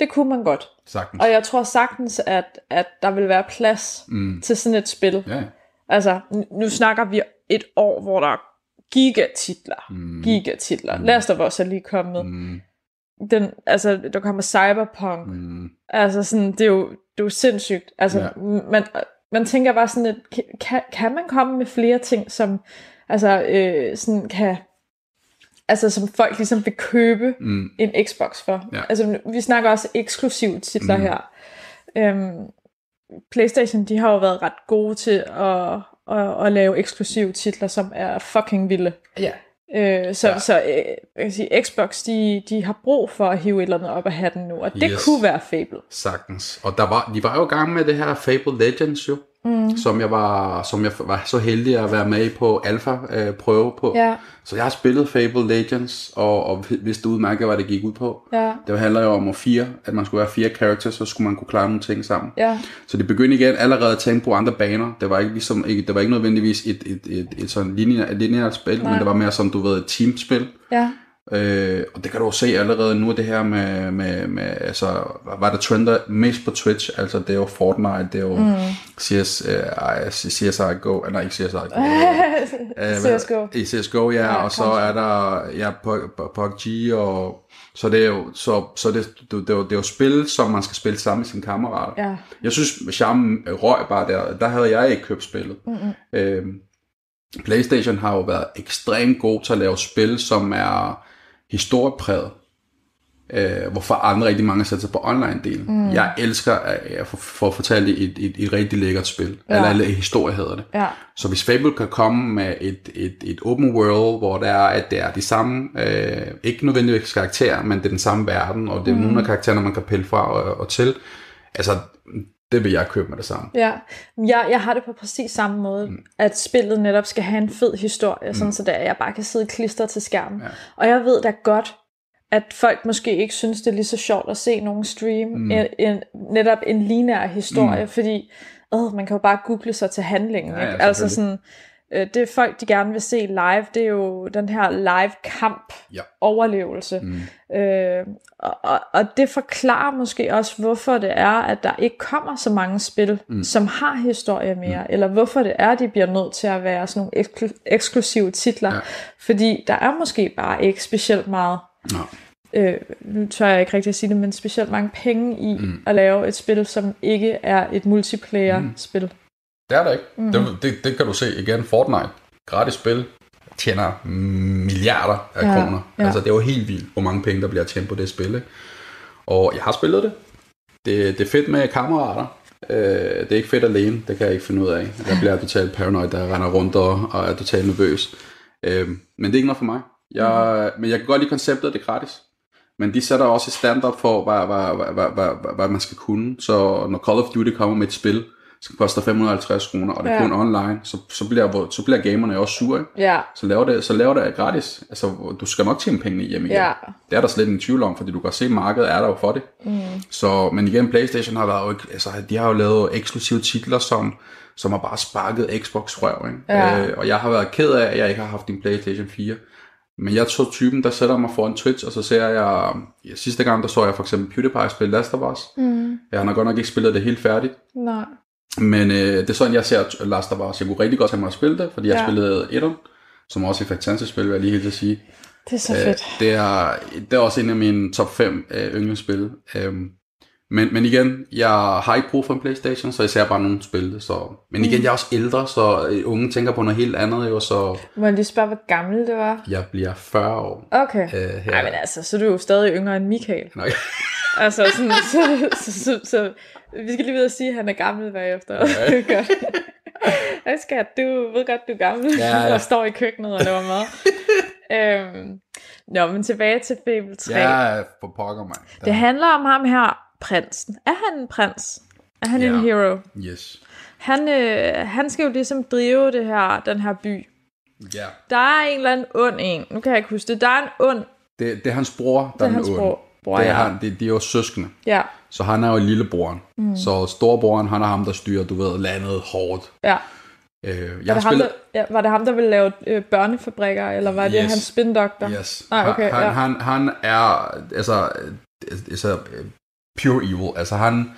[SPEAKER 3] det kunne man godt.
[SPEAKER 2] Sagtens.
[SPEAKER 3] Og jeg tror sagtens, at, at der vil være plads mm. til sådan et spil.
[SPEAKER 2] Ja.
[SPEAKER 3] Altså, nu snakker vi et år, hvor der er gigatitler. Mm. Gigatitler. Mm. Last of Us er lige kommet. Mm. Den, altså, der kommer Cyberpunk. Mm. Altså, sådan, det er jo, det er jo sindssygt. Altså, ja. man, man tænker bare sådan, at kan, kan man komme med flere ting, som altså, øh, sådan kan altså som folk ligesom vil købe mm. en Xbox for.
[SPEAKER 2] Ja.
[SPEAKER 3] Altså vi snakker også eksklusivt titler mm. her. Øhm, PlayStation, de har jo været ret gode til at, at, at lave eksklusive titler, som er fucking vilde.
[SPEAKER 2] Ja.
[SPEAKER 3] Øh, så ja. så øh, jeg kan sige, Xbox, de, de har brug for at hive et eller andet op af hatten nu, og det yes. kunne være Fable.
[SPEAKER 2] Sagtens. Og der var, de var jo i gang med det her Fable Legends jo mm. som jeg var som jeg var så heldig at være med på alfa øh, prøve på.
[SPEAKER 3] Ja.
[SPEAKER 2] Så jeg har spillet Fable Legends og, og vidste udmærket hvad det gik ud på.
[SPEAKER 3] Ja.
[SPEAKER 2] Det handler jo om at fire, at man skulle være fire characters, så skulle man kunne klare nogle ting sammen.
[SPEAKER 3] Ja.
[SPEAKER 2] Så det begyndte igen allerede at tænke på andre baner. Det var ikke ligesom ikke, det var ikke nødvendigvis et et et, et, et sådan lineært, lineært spil, Nej. men det var mere som du ved et teamspil.
[SPEAKER 3] Ja.
[SPEAKER 2] Øh, og det kan du jo se allerede nu, det her med, med, med altså, hvad der trender mest på Twitch, altså det er jo Fortnite, det er jo mm. CS, uh, CSGO, nej ikke CSGO,
[SPEAKER 3] uh, CSGO.
[SPEAKER 2] I CSGO, ja, ja og så er der ja, PUBG, og så det er jo, så, så det, det, det, er jo, det er jo spil, som man skal spille sammen med sine kammerater.
[SPEAKER 3] Ja.
[SPEAKER 2] Jeg synes, charmen røg bare der, der havde jeg ikke købt spillet.
[SPEAKER 3] Mm-hmm.
[SPEAKER 2] Øh, PlayStation har jo været ekstremt god til at lave spil, som er historiepræget. Øh, hvorfor andre rigtig mange sætter sig på online-delen. Mm. Jeg elsker at få, for at fortælle et, et, et rigtig lækkert spil. Ja. Eller, eller historie hedder det.
[SPEAKER 3] Ja.
[SPEAKER 2] Så hvis Fable kan komme med et, et, et open world, hvor der er, at det er de samme, øh, ikke nødvendigvis karakterer, men det er den samme verden, og det er mm. nogle af karaktererne, man kan pille fra og, og til. Altså, det vil jeg købe med det samme.
[SPEAKER 3] Ja, jeg, jeg har det på præcis samme måde, mm. at spillet netop skal have en fed historie, mm. sådan så der jeg bare kan sidde klister til skærmen. Ja. Og jeg ved da godt, at folk måske ikke synes, det er lige så sjovt at se nogen stream mm. en, en, netop en lineær historie, mm. fordi øh, man kan jo bare google sig til handlingen. Ja, ja, ikke? Altså sådan, øh, det folk, de gerne vil se live, det er jo den her live kamp
[SPEAKER 2] ja.
[SPEAKER 3] overlevelse. Mm. Øh, og, og det forklarer måske også, hvorfor det er, at der ikke kommer så mange spil, mm. som har historie mere, mm. eller hvorfor det er, at de bliver nødt til at være sådan nogle eksklu- eksklusive titler, ja. fordi der er måske bare ikke specielt meget
[SPEAKER 2] no.
[SPEAKER 3] øh, nu tør jeg ikke rigtig at sige det, men specielt mange penge i mm. at lave et spil, som ikke er et multiplayer-spil. Mm.
[SPEAKER 2] Det er der ikke. Mm. Det, det, det kan du se igen. Fortnite, gratis spil, tjener milliarder af ja, kroner. Ja. Altså det er jo helt vildt, hvor mange penge, der bliver tjent på det spil. Ikke? Og jeg har spillet det. Det, det er fedt med kammerater. Øh, det er ikke fedt alene, det kan jeg ikke finde ud af. Jeg bliver totalt paranoid, der render rundt og, og er totalt nervøs. Øh, men det er ikke noget for mig. Jeg, mm. Men jeg kan godt lide konceptet, det er gratis. Men de sætter også et standard for, hvad, hvad, hvad, hvad, hvad, hvad man skal kunne. Så når Call of Duty kommer med et spil, som koster 550 kroner, og det er ja. kun online, så, så, bliver, så bliver gamerne også sure. Ikke?
[SPEAKER 3] Ja.
[SPEAKER 2] Så laver det, så laver det gratis. Altså, du skal nok tjene pengene hjem igen.
[SPEAKER 3] Ja.
[SPEAKER 2] Det er der slet ingen tvivl om, fordi du kan se, at markedet er der jo for det.
[SPEAKER 3] Mm.
[SPEAKER 2] Så, men igen, Playstation har været, altså, de har jo lavet eksklusive titler, som, som har bare sparket Xbox røv. Ikke?
[SPEAKER 3] Ja.
[SPEAKER 2] Øh, og jeg har været ked af, at jeg ikke har haft en Playstation 4. Men jeg så typen, der sætter mig foran Twitch, og så ser jeg, ja, sidste gang, der så jeg for eksempel PewDiePie spille Last of Us.
[SPEAKER 3] Mm.
[SPEAKER 2] Jeg har godt nok ikke spillet det helt færdigt.
[SPEAKER 3] Nej.
[SPEAKER 2] Men øh, det er sådan, jeg ser Last of Us. Jeg kunne rigtig godt have mig at spille det, fordi jeg ja. spillede etteren. som også er et fantastisk spil, vil jeg lige helt at sige.
[SPEAKER 3] Det er så fedt.
[SPEAKER 2] det, er, det er også en af mine top 5 øh, yndlingsspil. Øhm, men, men igen, jeg har ikke brug for en Playstation, så jeg ser bare nogle spil. Så. Men igen, mm. jeg er også ældre, så øh, unge tænker på noget helt andet. Jo, så
[SPEAKER 3] Må jeg lige spørge, hvor gammel det var?
[SPEAKER 2] jeg bliver 40 år.
[SPEAKER 3] Okay.
[SPEAKER 2] Øh, her.
[SPEAKER 3] Nej, men altså, så er du jo stadig yngre end Michael.
[SPEAKER 2] Nej.
[SPEAKER 3] Altså, sådan, så, så, så, så, vi skal lige videre at sige, at han er gammel bagefter. Okay. godt. Skal du ved godt, du er gammel,
[SPEAKER 2] Ja, ja.
[SPEAKER 3] og står i køkkenet og laver mad. øhm, nå, men tilbage til Fable 3.
[SPEAKER 2] Ja, for pokker mig.
[SPEAKER 3] Det handler om ham her, prinsen. Er han en prins? Er han
[SPEAKER 2] Ja.
[SPEAKER 3] en hero?
[SPEAKER 2] Yes.
[SPEAKER 3] Han, øh, han skal jo ligesom drive det her, den her by.
[SPEAKER 2] Ja.
[SPEAKER 3] Der er en eller anden ond en. Nu kan jeg ikke huske det. Der er en ond.
[SPEAKER 2] Det, det er hans bror, der
[SPEAKER 3] Det er
[SPEAKER 2] er
[SPEAKER 3] hans
[SPEAKER 2] den
[SPEAKER 3] bror. Bror
[SPEAKER 2] Det er
[SPEAKER 3] ja.
[SPEAKER 2] han, det, de er jo søskende.
[SPEAKER 3] ja.
[SPEAKER 2] Så han er jo lillebroren. Mm. Så storebroren, han er ham, der styrer, du ved, landet hårdt.
[SPEAKER 3] ja.
[SPEAKER 2] Øh, jeg
[SPEAKER 3] Var det, ham,
[SPEAKER 2] spillet...
[SPEAKER 3] der, ja, var det ham, der ville lave øh, børnefabrikker, eller var det
[SPEAKER 2] Yes.
[SPEAKER 3] hans spindoktor?
[SPEAKER 2] Yes.
[SPEAKER 3] Ah, okay,
[SPEAKER 2] han,
[SPEAKER 3] ja.
[SPEAKER 2] han, han er altså, altså pure evil. Altså han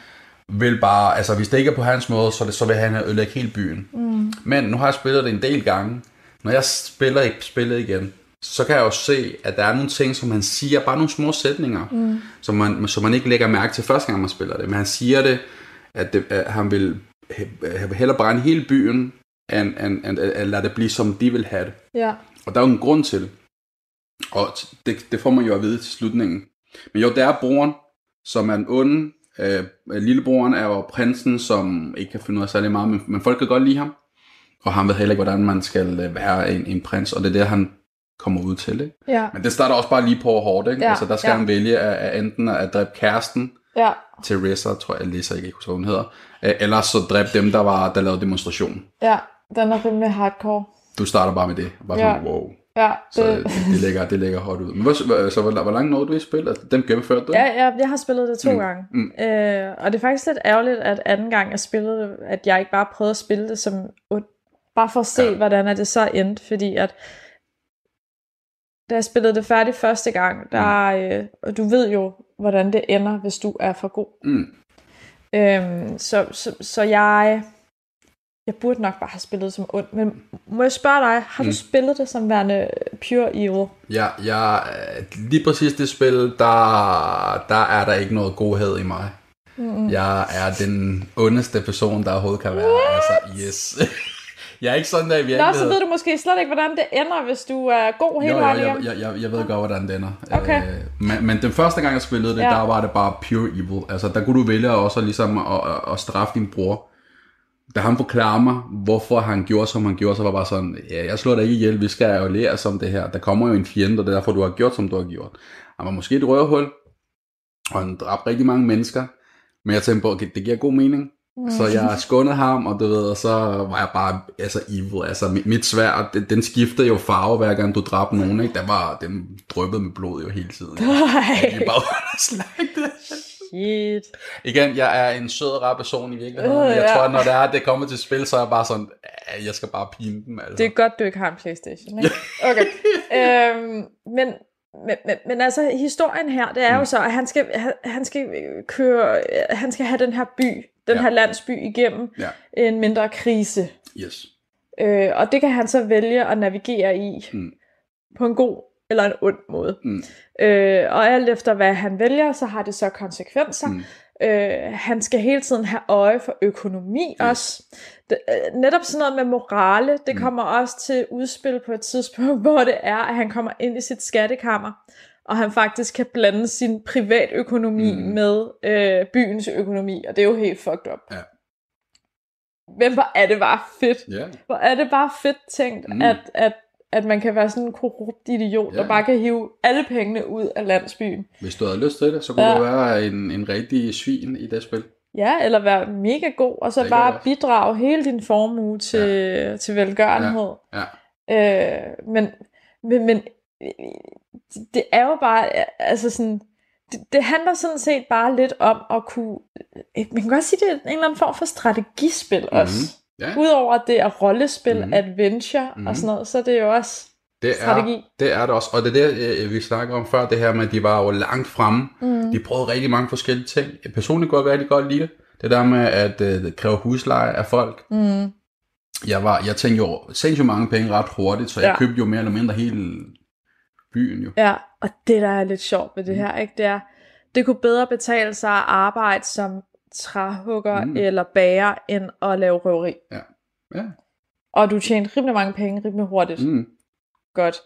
[SPEAKER 2] vil bare, altså hvis det ikke er på hans måde, så, det, så vil han ødelægge hele byen. Mm. Men nu har jeg spillet det en del gange. Når jeg spiller ikke spillet igen, så kan jeg jo se, at der er nogle ting, som han siger, bare nogle små sætninger, mm. som, man, som man ikke lægger mærke til første gang, man spiller det. Men han siger det, at, det, at han vil, han vil hellere brænde hele byen, end, end, end, end lade det blive, som de vil have det.
[SPEAKER 3] Ja.
[SPEAKER 2] Og der er jo en grund til. Og det, det får man jo at vide til slutningen. Men jo, der er broren, som er en onde. Øh, lillebroren er jo prinsen, som ikke kan finde ud af særlig meget, men, men folk kan godt lide ham. Og han ved heller ikke, hvordan man skal øh, være en, en prins, og det er det, han kommer ud til. Ikke?
[SPEAKER 3] Ja.
[SPEAKER 2] Men det starter også bare lige på hårdt. Ikke?
[SPEAKER 3] Ja,
[SPEAKER 2] Altså, der skal
[SPEAKER 3] ja.
[SPEAKER 2] han vælge at, at enten at dræbe kæresten,
[SPEAKER 3] Ja.
[SPEAKER 2] Teresa, tror jeg, Lisa, jeg ikke huske, hvad hun hedder, øh, eller så dræbe dem, der var der lavede demonstration.
[SPEAKER 3] Ja. Den er rimelig hardcore.
[SPEAKER 2] Du starter bare med det. Bare
[SPEAKER 3] Ja.
[SPEAKER 2] sådan, wow.
[SPEAKER 3] Ja.
[SPEAKER 2] Så
[SPEAKER 3] Det,
[SPEAKER 2] det, det, ligger, det ligger hårdt ud. Men hvor, så hvor, hvor langt nåede du i spil? Altså, dem gennemførte du?
[SPEAKER 3] ja, ja, jeg har spillet det to
[SPEAKER 2] Mm,
[SPEAKER 3] gange.
[SPEAKER 2] mm.
[SPEAKER 3] Øh, og det er faktisk lidt ærgerligt, at anden gang jeg spillede det, at jeg ikke bare prøvede at spille det som. Bare for at se,
[SPEAKER 2] ja.
[SPEAKER 3] hvordan er det så endte. Fordi at da jeg spillede det færdigt første gang, der, øh, og du ved jo, hvordan det ender, hvis du er for god.
[SPEAKER 2] Mm.
[SPEAKER 3] Øhm, så, så, så jeg, jeg burde nok bare have spillet som ond. Men må jeg spørge dig, har du
[SPEAKER 2] Mm.
[SPEAKER 3] spillet det som værende pure evil?
[SPEAKER 2] Ja, jeg, øh, lige præcis det spil, der, der er der ikke noget godhed i mig. Mm. Jeg er den ondeste person, der overhovedet kan være. Altså, yes. jeg er ikke sådan der i
[SPEAKER 3] Nå,
[SPEAKER 2] virkeligheden.
[SPEAKER 3] så ved du måske slet ikke, hvordan det ender, hvis du er god hele vejen
[SPEAKER 2] jeg, jeg, jeg, jeg ved godt, hvordan den er.
[SPEAKER 3] Okay.
[SPEAKER 2] Øh, men, men den første gang, jeg spillede det,
[SPEAKER 3] Ja.
[SPEAKER 2] der var det bare pure evil. Altså, der kunne du vælge også ligesom at, at, at straffe din bror. Da han forklarer mig, hvorfor han gjorde, som han gjorde, så var bare sådan, ja, jeg slår dig ikke ihjel, vi skal jo lære som det her. Der kommer jo en fjende, og det er derfor, du har gjort, som du har gjort. Han var måske et røvhul, og han dræbte rigtig mange mennesker. Men jeg tænkte på, okay, det giver god mening. Mm. Så jeg skånede ham, og du ved, og så var jeg bare altså evil. Altså mit, mit svær, den, den skiftede jo farve, hver gang du dræbte nogen, ikke? Den, var, den dryppede med blod jo hele tiden. Jeg
[SPEAKER 3] Nej,
[SPEAKER 2] gik bare
[SPEAKER 3] shit.
[SPEAKER 2] Igen, jeg er en sød rar person i virkeligheden.
[SPEAKER 3] Øh,
[SPEAKER 2] Jeg
[SPEAKER 3] ja.
[SPEAKER 2] tror, at når det er, det kommer til spil, så er jeg bare sådan, "Ah, jeg skal bare pine dem. Altså.
[SPEAKER 3] Det er godt, du ikke har en Playstation, ikke? Okay. øhm, men, men, men, men altså, historien her, det er jo
[SPEAKER 2] Mm.
[SPEAKER 3] så, at han skal, han, skal køre, han skal have den her by, den
[SPEAKER 2] ja.
[SPEAKER 3] her landsby igennem
[SPEAKER 2] Ja,
[SPEAKER 3] en mindre krise.
[SPEAKER 2] yes.
[SPEAKER 3] Øh, og det kan han så vælge at navigere i
[SPEAKER 2] Mm.
[SPEAKER 3] på en god eller en ond måde.
[SPEAKER 2] Mm.
[SPEAKER 3] Øh, og alt efter hvad han vælger, så har det så konsekvenser.
[SPEAKER 2] Mm.
[SPEAKER 3] Øh, han skal hele tiden have øje for økonomi
[SPEAKER 2] Yes.
[SPEAKER 3] også. Det, øh, netop sådan noget med morale, det
[SPEAKER 2] Mm.
[SPEAKER 3] kommer også til udspil på et tidspunkt, hvor det er, at han kommer ind i sit skattekammer, og han faktisk kan blande sin privatøkonomi
[SPEAKER 2] Mm.
[SPEAKER 3] mm. med øh, byens økonomi, og det er jo helt fucked up.
[SPEAKER 2] Ja.
[SPEAKER 3] Men hvor er det bare fedt.
[SPEAKER 2] Ja,
[SPEAKER 3] Hvor er det bare fedt tænkt,
[SPEAKER 2] Mm.
[SPEAKER 3] mm. at, at, at man kan være sådan en korrupt idiot,
[SPEAKER 2] Ja.
[SPEAKER 3] der bare kan hive alle pengene ud af landsbyen.
[SPEAKER 2] hvis du havde lyst til det, så kunne
[SPEAKER 3] Ja.
[SPEAKER 2] du være en, en rigtig svin i det spil.
[SPEAKER 3] Ja, eller være mega god, og så
[SPEAKER 2] Det
[SPEAKER 3] bare
[SPEAKER 2] også.
[SPEAKER 3] bidrage hele din formue til, ja. til velgørenhed.
[SPEAKER 2] Ja.
[SPEAKER 3] Øh, men, men, men det er jo bare, altså sådan, det, det handler sådan set bare lidt om at kunne, man kan godt sige, det er en eller anden form for strategispil mm-hmm.
[SPEAKER 2] Ja,
[SPEAKER 3] Udover at det er rollespil,
[SPEAKER 2] Mhm.
[SPEAKER 3] mm-hmm. adventure mm-hmm. og sådan noget, så er det jo også
[SPEAKER 2] det er,
[SPEAKER 3] strategi.
[SPEAKER 2] det er det også. Og det er det, øh, vi snakker om før, det her med, at de var jo langt fremme.
[SPEAKER 3] Mm.
[SPEAKER 2] De prøvede rigtig mange forskellige ting. Personligt går rigtig godt lide det. Det der med at øh, kræve husleje af folk.
[SPEAKER 3] Mm.
[SPEAKER 2] jeg, var, jeg tænkte jo sindssygt mange penge ret hurtigt, så jeg
[SPEAKER 3] Ja.
[SPEAKER 2] købte jo mere eller mindre hele byen jo.
[SPEAKER 3] Ja, og det der er lidt sjovt ved det her, ikke, det er, det kunne bedre betale sig at arbejde som træhugger
[SPEAKER 2] Mm.
[SPEAKER 3] eller bager, end at lave røveri.
[SPEAKER 2] Ja. Ja.
[SPEAKER 3] Og du tjente rimelig mange penge, rimelig hurtigt. Mm. Godt.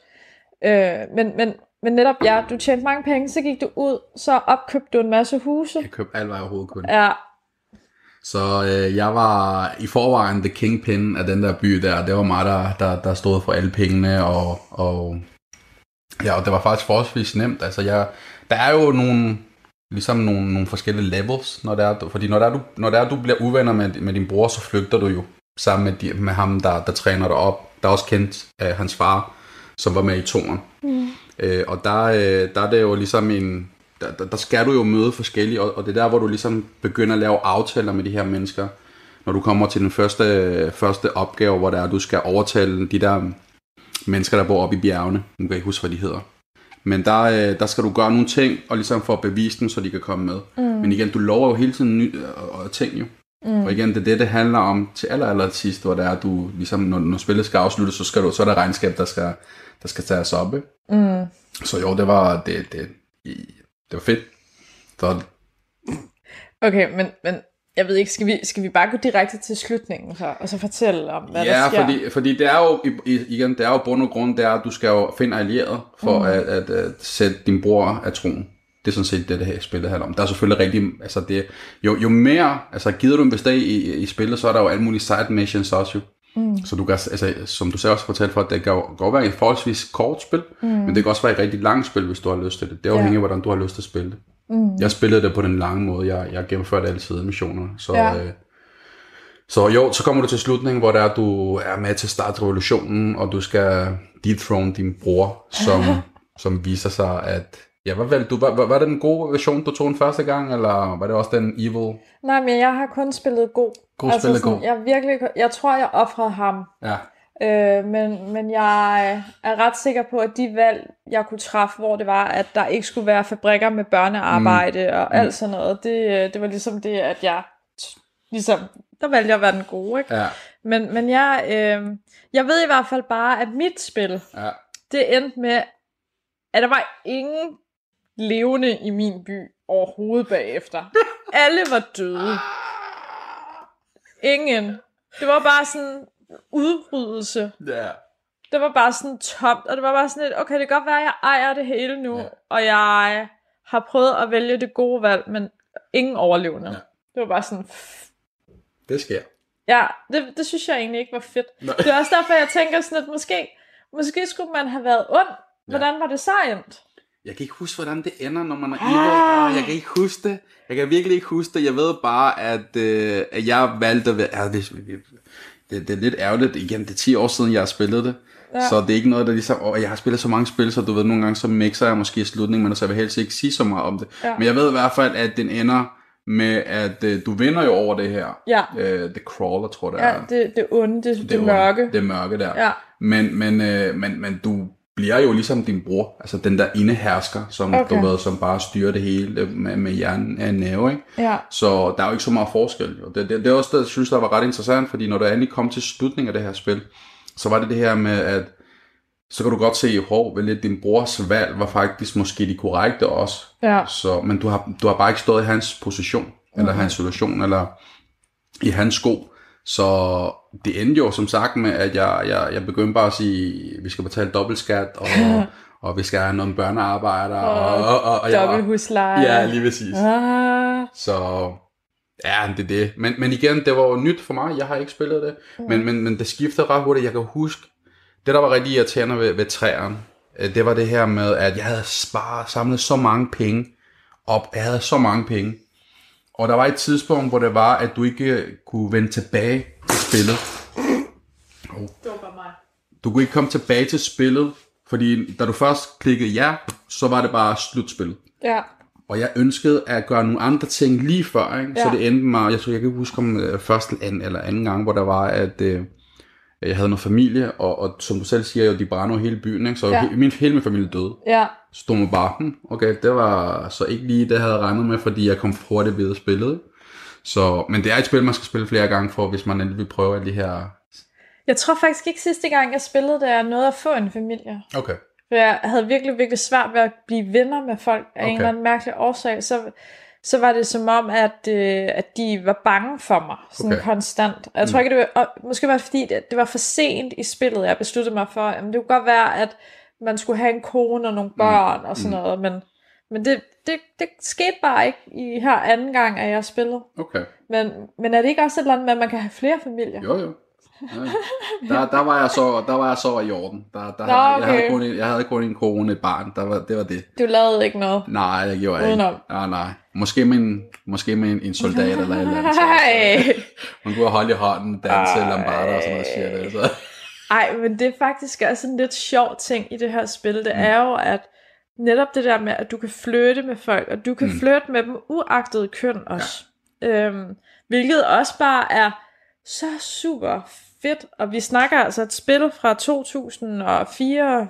[SPEAKER 3] Øh, men, men, men netop, ja, du tjente mange penge, så gik du ud, så opkøbte du en masse huse.
[SPEAKER 2] Jeg købte alt, hvad jeg overhovedet kunne.
[SPEAKER 3] Ja,
[SPEAKER 2] Så øh, jeg var i forvejen the kingpin af den der by der. Det var mig, der, der, der stod for alle pengene, og, og, ja, og det var faktisk forholdsvis nemt. Altså, jeg, der er jo nogle, ligesom nogle, nogle forskellige levels, når det er, fordi når det er, du, når det er, du bliver uvenner med, med din bror, så flygter du jo sammen med, de, med ham, der, der træner dig op. Der er også kendt af hans far, som var med i toren. Mm. Øh, og der, øh, der er det jo ligesom en, der, der, der skal du jo møde forskellige, og, og det er der, hvor du ligesom begynder at lave aftaler med de her mennesker. Når du kommer til den første, første opgave, hvor der er, du skal overtale de der mennesker, der bor oppe i bjergene. Nu kan jeg ikke huske, hvad de hedder. Men der, øh, der skal du gøre nogle ting, og ligesom for at bevise dem, så de kan komme med. Mm. Men igen, du lover jo hele tiden ny, og, og ting jo. Mm. Og igen, det er det, det handler om til aller, aller sidst, hvor det er, du ligesom, når, når spillet skal afsluttes, så, skal du, så er der regnskab, der skal, der skal tages op. Ikke?
[SPEAKER 3] mm.
[SPEAKER 2] Så jo, det var, det, det, det var fedt. Så,
[SPEAKER 3] okay, men, men jeg ved ikke, skal vi, skal vi bare gå direkte til slutningen så, og så fortælle om, hvad
[SPEAKER 2] ja,
[SPEAKER 3] der sker?
[SPEAKER 2] fordi, fordi det er jo, igen, det er jo bund og grund, det er, at du skal jo finde allierede for mm. at, at, at, sætte din bror af troen. Det er sådan set det, det her spillet handler om. Der er selvfølgelig rigtig, altså det, jo, jo mere, altså gider du investere i, i, i spillet, så er der jo alle mulige side missions også jo. Mm. Så du kan, altså, som du selv også fortalte for, at det kan godt være et forholdsvis kort spil, mm. men det kan også være et rigtig langt spil, hvis du har lyst til det. Det afhænger af, hvordan du har lyst til at spille det. Mm. Jeg spillede det på den lange måde. Jeg, jeg gennemførte alle sidemissioner. Så,
[SPEAKER 3] Ja.
[SPEAKER 2] øh, så jo, så kommer du til slutningen, hvor der er, du er med til at starte revolutionen, og du skal dethrone din bror, som, som viser sig, at... Ja, hvad valgte du? Var, var, var det den gode version, du tog den første gang, eller var det også den evil?
[SPEAKER 3] Nej, men jeg har kun spillet god.
[SPEAKER 2] God spillet
[SPEAKER 3] sådan,
[SPEAKER 2] god.
[SPEAKER 3] Jeg, virkelig, jeg tror, jeg offrede ham.
[SPEAKER 2] Ja,
[SPEAKER 3] Øh, men, men jeg er ret sikker på, at de valg, jeg kunne træffe, hvor det var, at der ikke skulle være fabrikker med børnearbejde mm. og alt sådan noget, det, øh, det var ligesom det, at jeg ligesom, der valgte jeg at være den gode, ikke?
[SPEAKER 2] ja,
[SPEAKER 3] Men, men jeg, øh, jeg ved i hvert fald bare, at mit spil,
[SPEAKER 2] ja.
[SPEAKER 3] det endte med, at der var ingen levende i min by overhovedet bagefter. Alle var døde. Ingen. Det var bare sådan udryddelse.
[SPEAKER 2] ja.
[SPEAKER 3] Det var bare sådan tomt, og det var bare sådan lidt, okay, det kan godt være, at jeg ejer det hele nu,
[SPEAKER 2] Ja.
[SPEAKER 3] ja. og jeg har prøvet at vælge det gode valg, men ingen overlevende.
[SPEAKER 2] Ja.
[SPEAKER 3] Ja. Det var bare sådan,
[SPEAKER 2] Det sker.
[SPEAKER 3] ja, det, det synes jeg egentlig ikke var fedt.
[SPEAKER 2] Nej.
[SPEAKER 3] Det er også derfor, jeg tænker sådan, at måske, måske skulle man have været ond. Hvordan var det så endt?
[SPEAKER 2] Jeg kan ikke huske, hvordan det ender, når man er evil. Ah, jeg kan ikke huske det. Jeg kan virkelig ikke huske det. Jeg ved bare, at, øh, at jeg valgte at være... Ja, det, det, det er lidt ærgerligt. Igen, det er 10 år siden, jeg har spillet det. Ja.
[SPEAKER 3] Ja.
[SPEAKER 2] Så det er ikke noget, der ligesom... Og jeg har spillet så mange spil, så du ved, nogle gange så mixer jeg måske i slutningen, men så jeg vil helst ikke sige så meget om det.
[SPEAKER 3] Ja.
[SPEAKER 2] Men jeg ved i hvert fald, at den ender med, at øh, du vinder jo over det her.
[SPEAKER 3] Ja.
[SPEAKER 2] Øh, The Crawler, tror jeg, det
[SPEAKER 3] Ja,
[SPEAKER 2] er.
[SPEAKER 3] det, det onde, det, det, det mørke.
[SPEAKER 2] Det mørke der.
[SPEAKER 3] Ja.
[SPEAKER 2] Men, men, øh, men, men du bliver jo ligesom din bror, altså den der indehersker, som okay. Du ved, som bare styrer det hele med, med hjernen af en næve, ikke?
[SPEAKER 3] Ja.
[SPEAKER 2] Så der er jo ikke så meget forskel. Jo. Det, det, det er også det, jeg synes, der var ret interessant, fordi når du endelig kom til slutningen af det her spil, så var det det her med, at så kan du godt se, hvor vel din brors valg var faktisk måske de korrekte også.
[SPEAKER 3] Ja.
[SPEAKER 2] Så, men du har, du har bare ikke stået i hans position, eller hans situation, eller i hans sko. Så det endte jo som sagt med, at jeg, jeg, jeg begyndte bare at sige, at vi skal betale dobbeltskat, og, og vi skal have nogle børnearbejdere. Og, og, og, og jeg
[SPEAKER 3] Dobbelt
[SPEAKER 2] var,
[SPEAKER 3] husleje.
[SPEAKER 2] Ja, lige præcis.
[SPEAKER 3] Ah,
[SPEAKER 2] Så ja, det er det. Men, men igen, det var jo nyt for mig. Jeg har ikke spillet det. Men, men, men det skiftede ret hurtigt. Jeg kan huske, det der var rigtig irriterende ved, ved træerne, øh, det var det her med, at jeg havde sparet, samlet så mange penge op. Jeg havde så mange penge. Og der var et tidspunkt, hvor det var, at du ikke kunne vende tilbage spillet.
[SPEAKER 3] det var bare mig.
[SPEAKER 2] Du kunne ikke komme tilbage til spillet, fordi da du først klikkede ja, så var det bare slutspillet.
[SPEAKER 3] Ja.
[SPEAKER 2] Og jeg ønskede at gøre nogle andre ting lige før, ikke? Ja. så det endte mig, jeg tror jeg kan ikke huske om øh, første anden, eller anden gang, hvor der var, at øh, jeg havde noget familie, og, og som du selv siger, jo, de brænder hele byen, ikke? så ja. He, min, hele min familie døde.
[SPEAKER 3] Ja.
[SPEAKER 2] Så stod man bare, okay, det var så ikke lige det, jeg havde regnet med, fordi jeg kom hurtigt videre spillet. Så, men det er et spil, man skal spille flere gange for, hvis man endelig vil prøve alle de her
[SPEAKER 3] Jeg tror faktisk ikke sidste gang, jeg spillede, da jeg nåede at få en familie.
[SPEAKER 2] Okay.
[SPEAKER 3] For jeg havde virkelig, virkelig svært ved at blive venner med folk af okay. en eller anden mærkelig årsag. Så, så var det som om, at, øh, at de var bange for mig, sådan okay. konstant. Jeg tror mm. ikke, det var, og måske var det fordi, det, det var for sent i spillet, jeg besluttede mig for, at det kunne godt være, at man skulle have en kone og nogle børn mm. og sådan mm. noget, men, men det, det, det skete bare ikke i her anden gang, at jeg spillede.
[SPEAKER 2] Okay.
[SPEAKER 3] Men, men er det ikke også et eller andet med, at man kan have flere familier?
[SPEAKER 2] Jo, jo. Ja. Der, der, var jeg så, der var jeg så i orden. Der, der, Nå, okay. jeg, havde kun en, jeg havde kun en kone, et barn. Der var, det var det.
[SPEAKER 3] Du lavede ikke noget?
[SPEAKER 2] Nej, jeg gjorde ikke. Ja, nej. Måske med en, måske med en, en soldat eller et eller andet. Så, man kunne holde i hånden, danse lambada og sådan noget shit. Altså.
[SPEAKER 3] Ej, men det er faktisk også en lidt sjov ting i det her spil. Det mm. er jo, at netop det der med, at du kan flytte med folk, og du kan mm. flytte med dem uagtet køn også. Ja. Øhm, hvilket også bare er så super fedt. Og vi snakker altså et spil fra 2004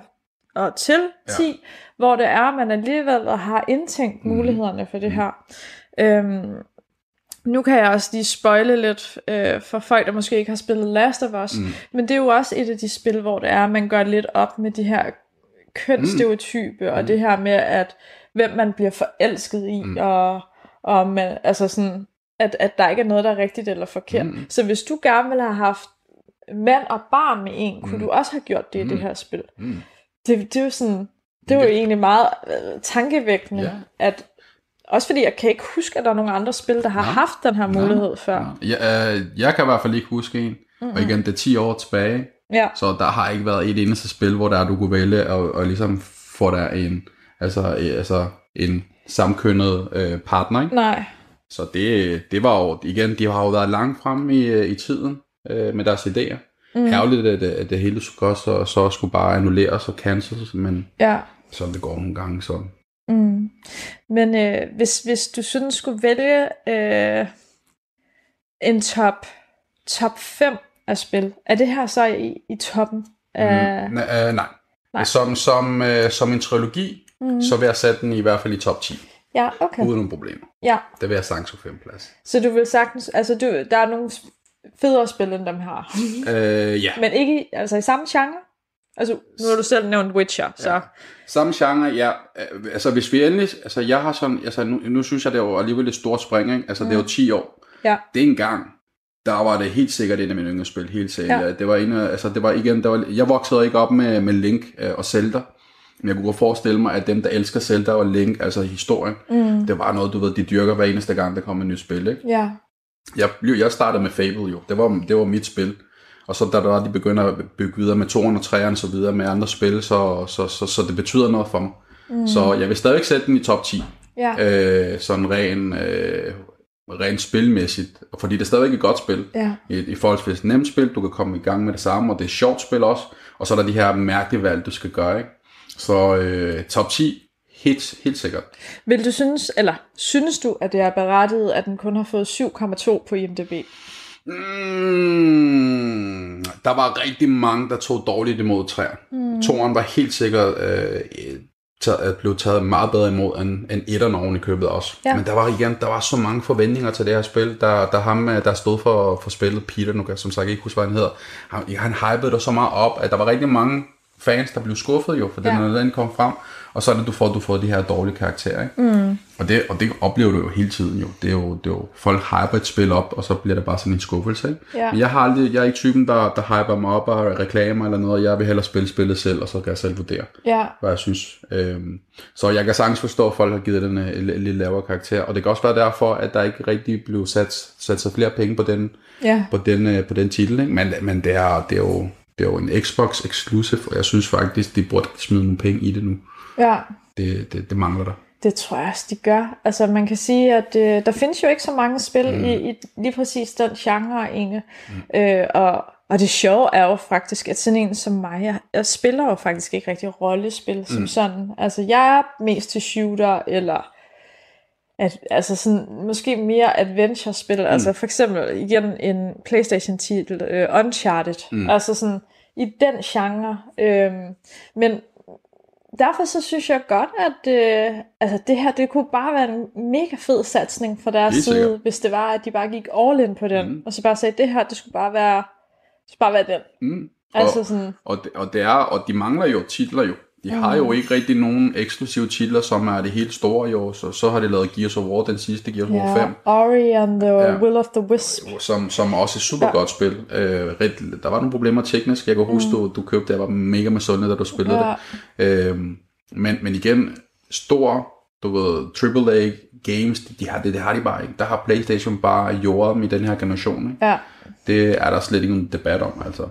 [SPEAKER 3] og til 10, ja. hvor det er, at man alligevel har indtænkt mm. mulighederne for det mm. her. Øhm, nu kan jeg også lige spoile lidt øh, for folk, der måske ikke har spillet Last of Us, mm. men det er jo også et af de spil, hvor det er, at man gør lidt op med de her kønsstereotype, mm. og det her med, at hvem man bliver forelsket i, mm. og, og man, altså sådan, at, at der ikke er noget, der er rigtigt eller forkert. Mm. Så hvis du gerne ville have haft mand og barn med en, kunne mm. du også have gjort det mm. i det mm. her spil. Mm. Det, det er jo sådan, det er jo egentlig meget øh, tankevækkende, ja. at også fordi jeg kan ikke huske, at der er nogle andre spil, der har ja. haft den her mulighed ja. før.
[SPEAKER 2] Ja, øh, jeg kan i hvert fald ikke huske en, mm-hmm. og igen, det er 10 år tilbage, ja. så der har ikke været et eneste spil, hvor der er, du kunne vælge og, og ligesom få der en, altså, øh, altså en samkønnet øh, partner, ikke?
[SPEAKER 3] Nej.
[SPEAKER 2] Så det, det var jo, igen, de har jo været langt frem i, øh, i tiden øh, med deres idéer. Mm. Ærgerligt, at, at det hele skulle så, så skulle bare annulleres og cancels, men
[SPEAKER 3] ja.
[SPEAKER 2] så det går nogle gange så.
[SPEAKER 3] Mm. Men øh, hvis, hvis du sådan skulle vælge øh, en top, top 5 af spil, er det her så i, i toppen? Af...
[SPEAKER 2] Mm. N- øh, nej. nej. Som, som, øh, som en trilogi, mm. så vil jeg sætte den i hvert fald i top 10.
[SPEAKER 3] Ja, okay.
[SPEAKER 2] Uden nogen problemer.
[SPEAKER 3] Ja.
[SPEAKER 2] Det vil jeg sagtens på plads.
[SPEAKER 3] Så du vil sagtens, altså du, der er nogle federe spil end dem her.
[SPEAKER 2] øh, ja.
[SPEAKER 3] Men ikke altså i samme genre? Altså, nu har du selv nævnt Witcher, så... Ja.
[SPEAKER 2] Samme genre, ja. Altså, hvis vi endelig... Altså, jeg har sådan... Altså, nu, nu synes jeg, det er jo alligevel et stort spring, ikke? Altså, mm. det er jo 10 år.
[SPEAKER 3] Ja.
[SPEAKER 2] Det er en gang, der var det helt sikkert en af mine yngre spil, helt sikkert. Ja. Det var en af, altså, det var igen... Der var, jeg voksede ikke op med, med Link øh, og Zelda. Men jeg kunne godt forestille mig, at dem, der elsker Zelda og Link, altså historien, mm. det var noget, du ved, de dyrker hver eneste gang, der kommer et nyt spil, ikke?
[SPEAKER 3] Ja.
[SPEAKER 2] Jeg, jeg startede med Fable jo. Det var, det var mit spil. Og så da der var, de begynder at bygge videre med 203 og så videre med andre spil, så, så, så, så det betyder noget for mig. Mm. Så jeg vil stadig sætte den i top 10.
[SPEAKER 3] Ja.
[SPEAKER 2] Øh, sådan ren, øh, ren spilmæssigt. Fordi det er stadig et godt spil.
[SPEAKER 3] Ja.
[SPEAKER 2] I, I forhold til et nemt spil, du kan komme i gang med det samme, og det er et sjovt spil også. Og så er der de her mærkelige valg, du skal gøre. Ikke? Så øh, top 10, helt, helt sikkert.
[SPEAKER 3] Vil du synes, eller synes du, at det er berettiget, at den kun har fået 7,2 på IMDb?
[SPEAKER 2] Mm, der var rigtig mange, der tog dårligt imod træer. Mm. Toren var helt sikkert øh, taget, blev taget meget bedre imod end, end etteren oven i købet også. Ja. Men der var igen, der var så mange forventninger til det her spil. Der, der ham, øh, der stod for, for spillet, Peter, nu kan jeg som sagt ikke huske, hvad han hedder. Han, han hypede det så meget op, at der var rigtig mange fans, der blev skuffet jo, for ja. den, når den kom frem. Og så er det, du får, du får de her dårlige karakterer. Ikke?
[SPEAKER 3] Mm.
[SPEAKER 2] Og, det, og det oplever du jo hele tiden. Jo. Det, er jo, det er jo, folk hyper et spil op, og så bliver det bare sådan en skuffelse. Ikke?
[SPEAKER 3] Ja.
[SPEAKER 2] Men jeg, har aldrig, jeg er ikke typen, der, der hyper mig op og reklamer eller noget. Jeg vil hellere spille spillet selv, og så kan jeg selv vurdere,
[SPEAKER 3] ja.
[SPEAKER 2] hvad jeg synes. Øhm, så jeg kan sagtens forstå, at folk har givet den en, en lidt lavere karakter. Og det kan også være derfor, at der ikke rigtig blev sat, sat så flere penge på den,
[SPEAKER 3] ja.
[SPEAKER 2] på den, øh, på den titel. Ikke? Men, men det, er, det er jo det er jo en Xbox exclusive, og jeg synes faktisk, de burde smide nogle penge i det nu.
[SPEAKER 3] Ja.
[SPEAKER 2] Det, det, det mangler der.
[SPEAKER 3] Det tror jeg også, de gør. Altså man kan sige, at øh, der findes jo ikke så mange spil mm. i, i lige præcis den genre, Inge. Mm. Øh, og, og det sjove er jo faktisk, at sådan en som mig, jeg, jeg spiller jo faktisk ikke rigtig rollespil mm. som sådan. Altså jeg er mest til shooter, eller at, altså sådan, måske mere adventure-spil. Mm. Altså for eksempel igen en Playstation-titel, uh, Uncharted. Mm. Altså sådan i den genre. Øh, men derfor så synes jeg godt, at øh, altså det her, det kunne bare være en mega fed satsning fra deres side, hvis det var, at de bare gik all in på den, mm. og så bare sagde, at det her, det skulle bare være, skal bare være den.
[SPEAKER 2] Mm.
[SPEAKER 3] Altså
[SPEAKER 2] og,
[SPEAKER 3] sådan,
[SPEAKER 2] og, det, og, det er, og de mangler jo titler jo. De har jo ikke rigtig nogen eksklusive titler, som er det helt store i år. Så, så har de lavet Gears of War, den sidste Gears of War 5.
[SPEAKER 3] ja, Ori and the
[SPEAKER 2] Ja.
[SPEAKER 3] Will of the Wisp.
[SPEAKER 2] som, som også er et super
[SPEAKER 3] Ja.
[SPEAKER 2] godt spil. Øh, der var nogle problemer teknisk. Jeg kan huske, mm. du, du købte det. Jeg var mega misundelig, da du spillede
[SPEAKER 3] Ja.
[SPEAKER 2] det. Øh, men, men igen, stor, du ved, AAA games, de, de har, det, det har de bare ikke. Der har Playstation bare jordet dem i den her generation. Ikke?
[SPEAKER 3] Ja,
[SPEAKER 2] Det er der slet ikke nogen debat om, altså.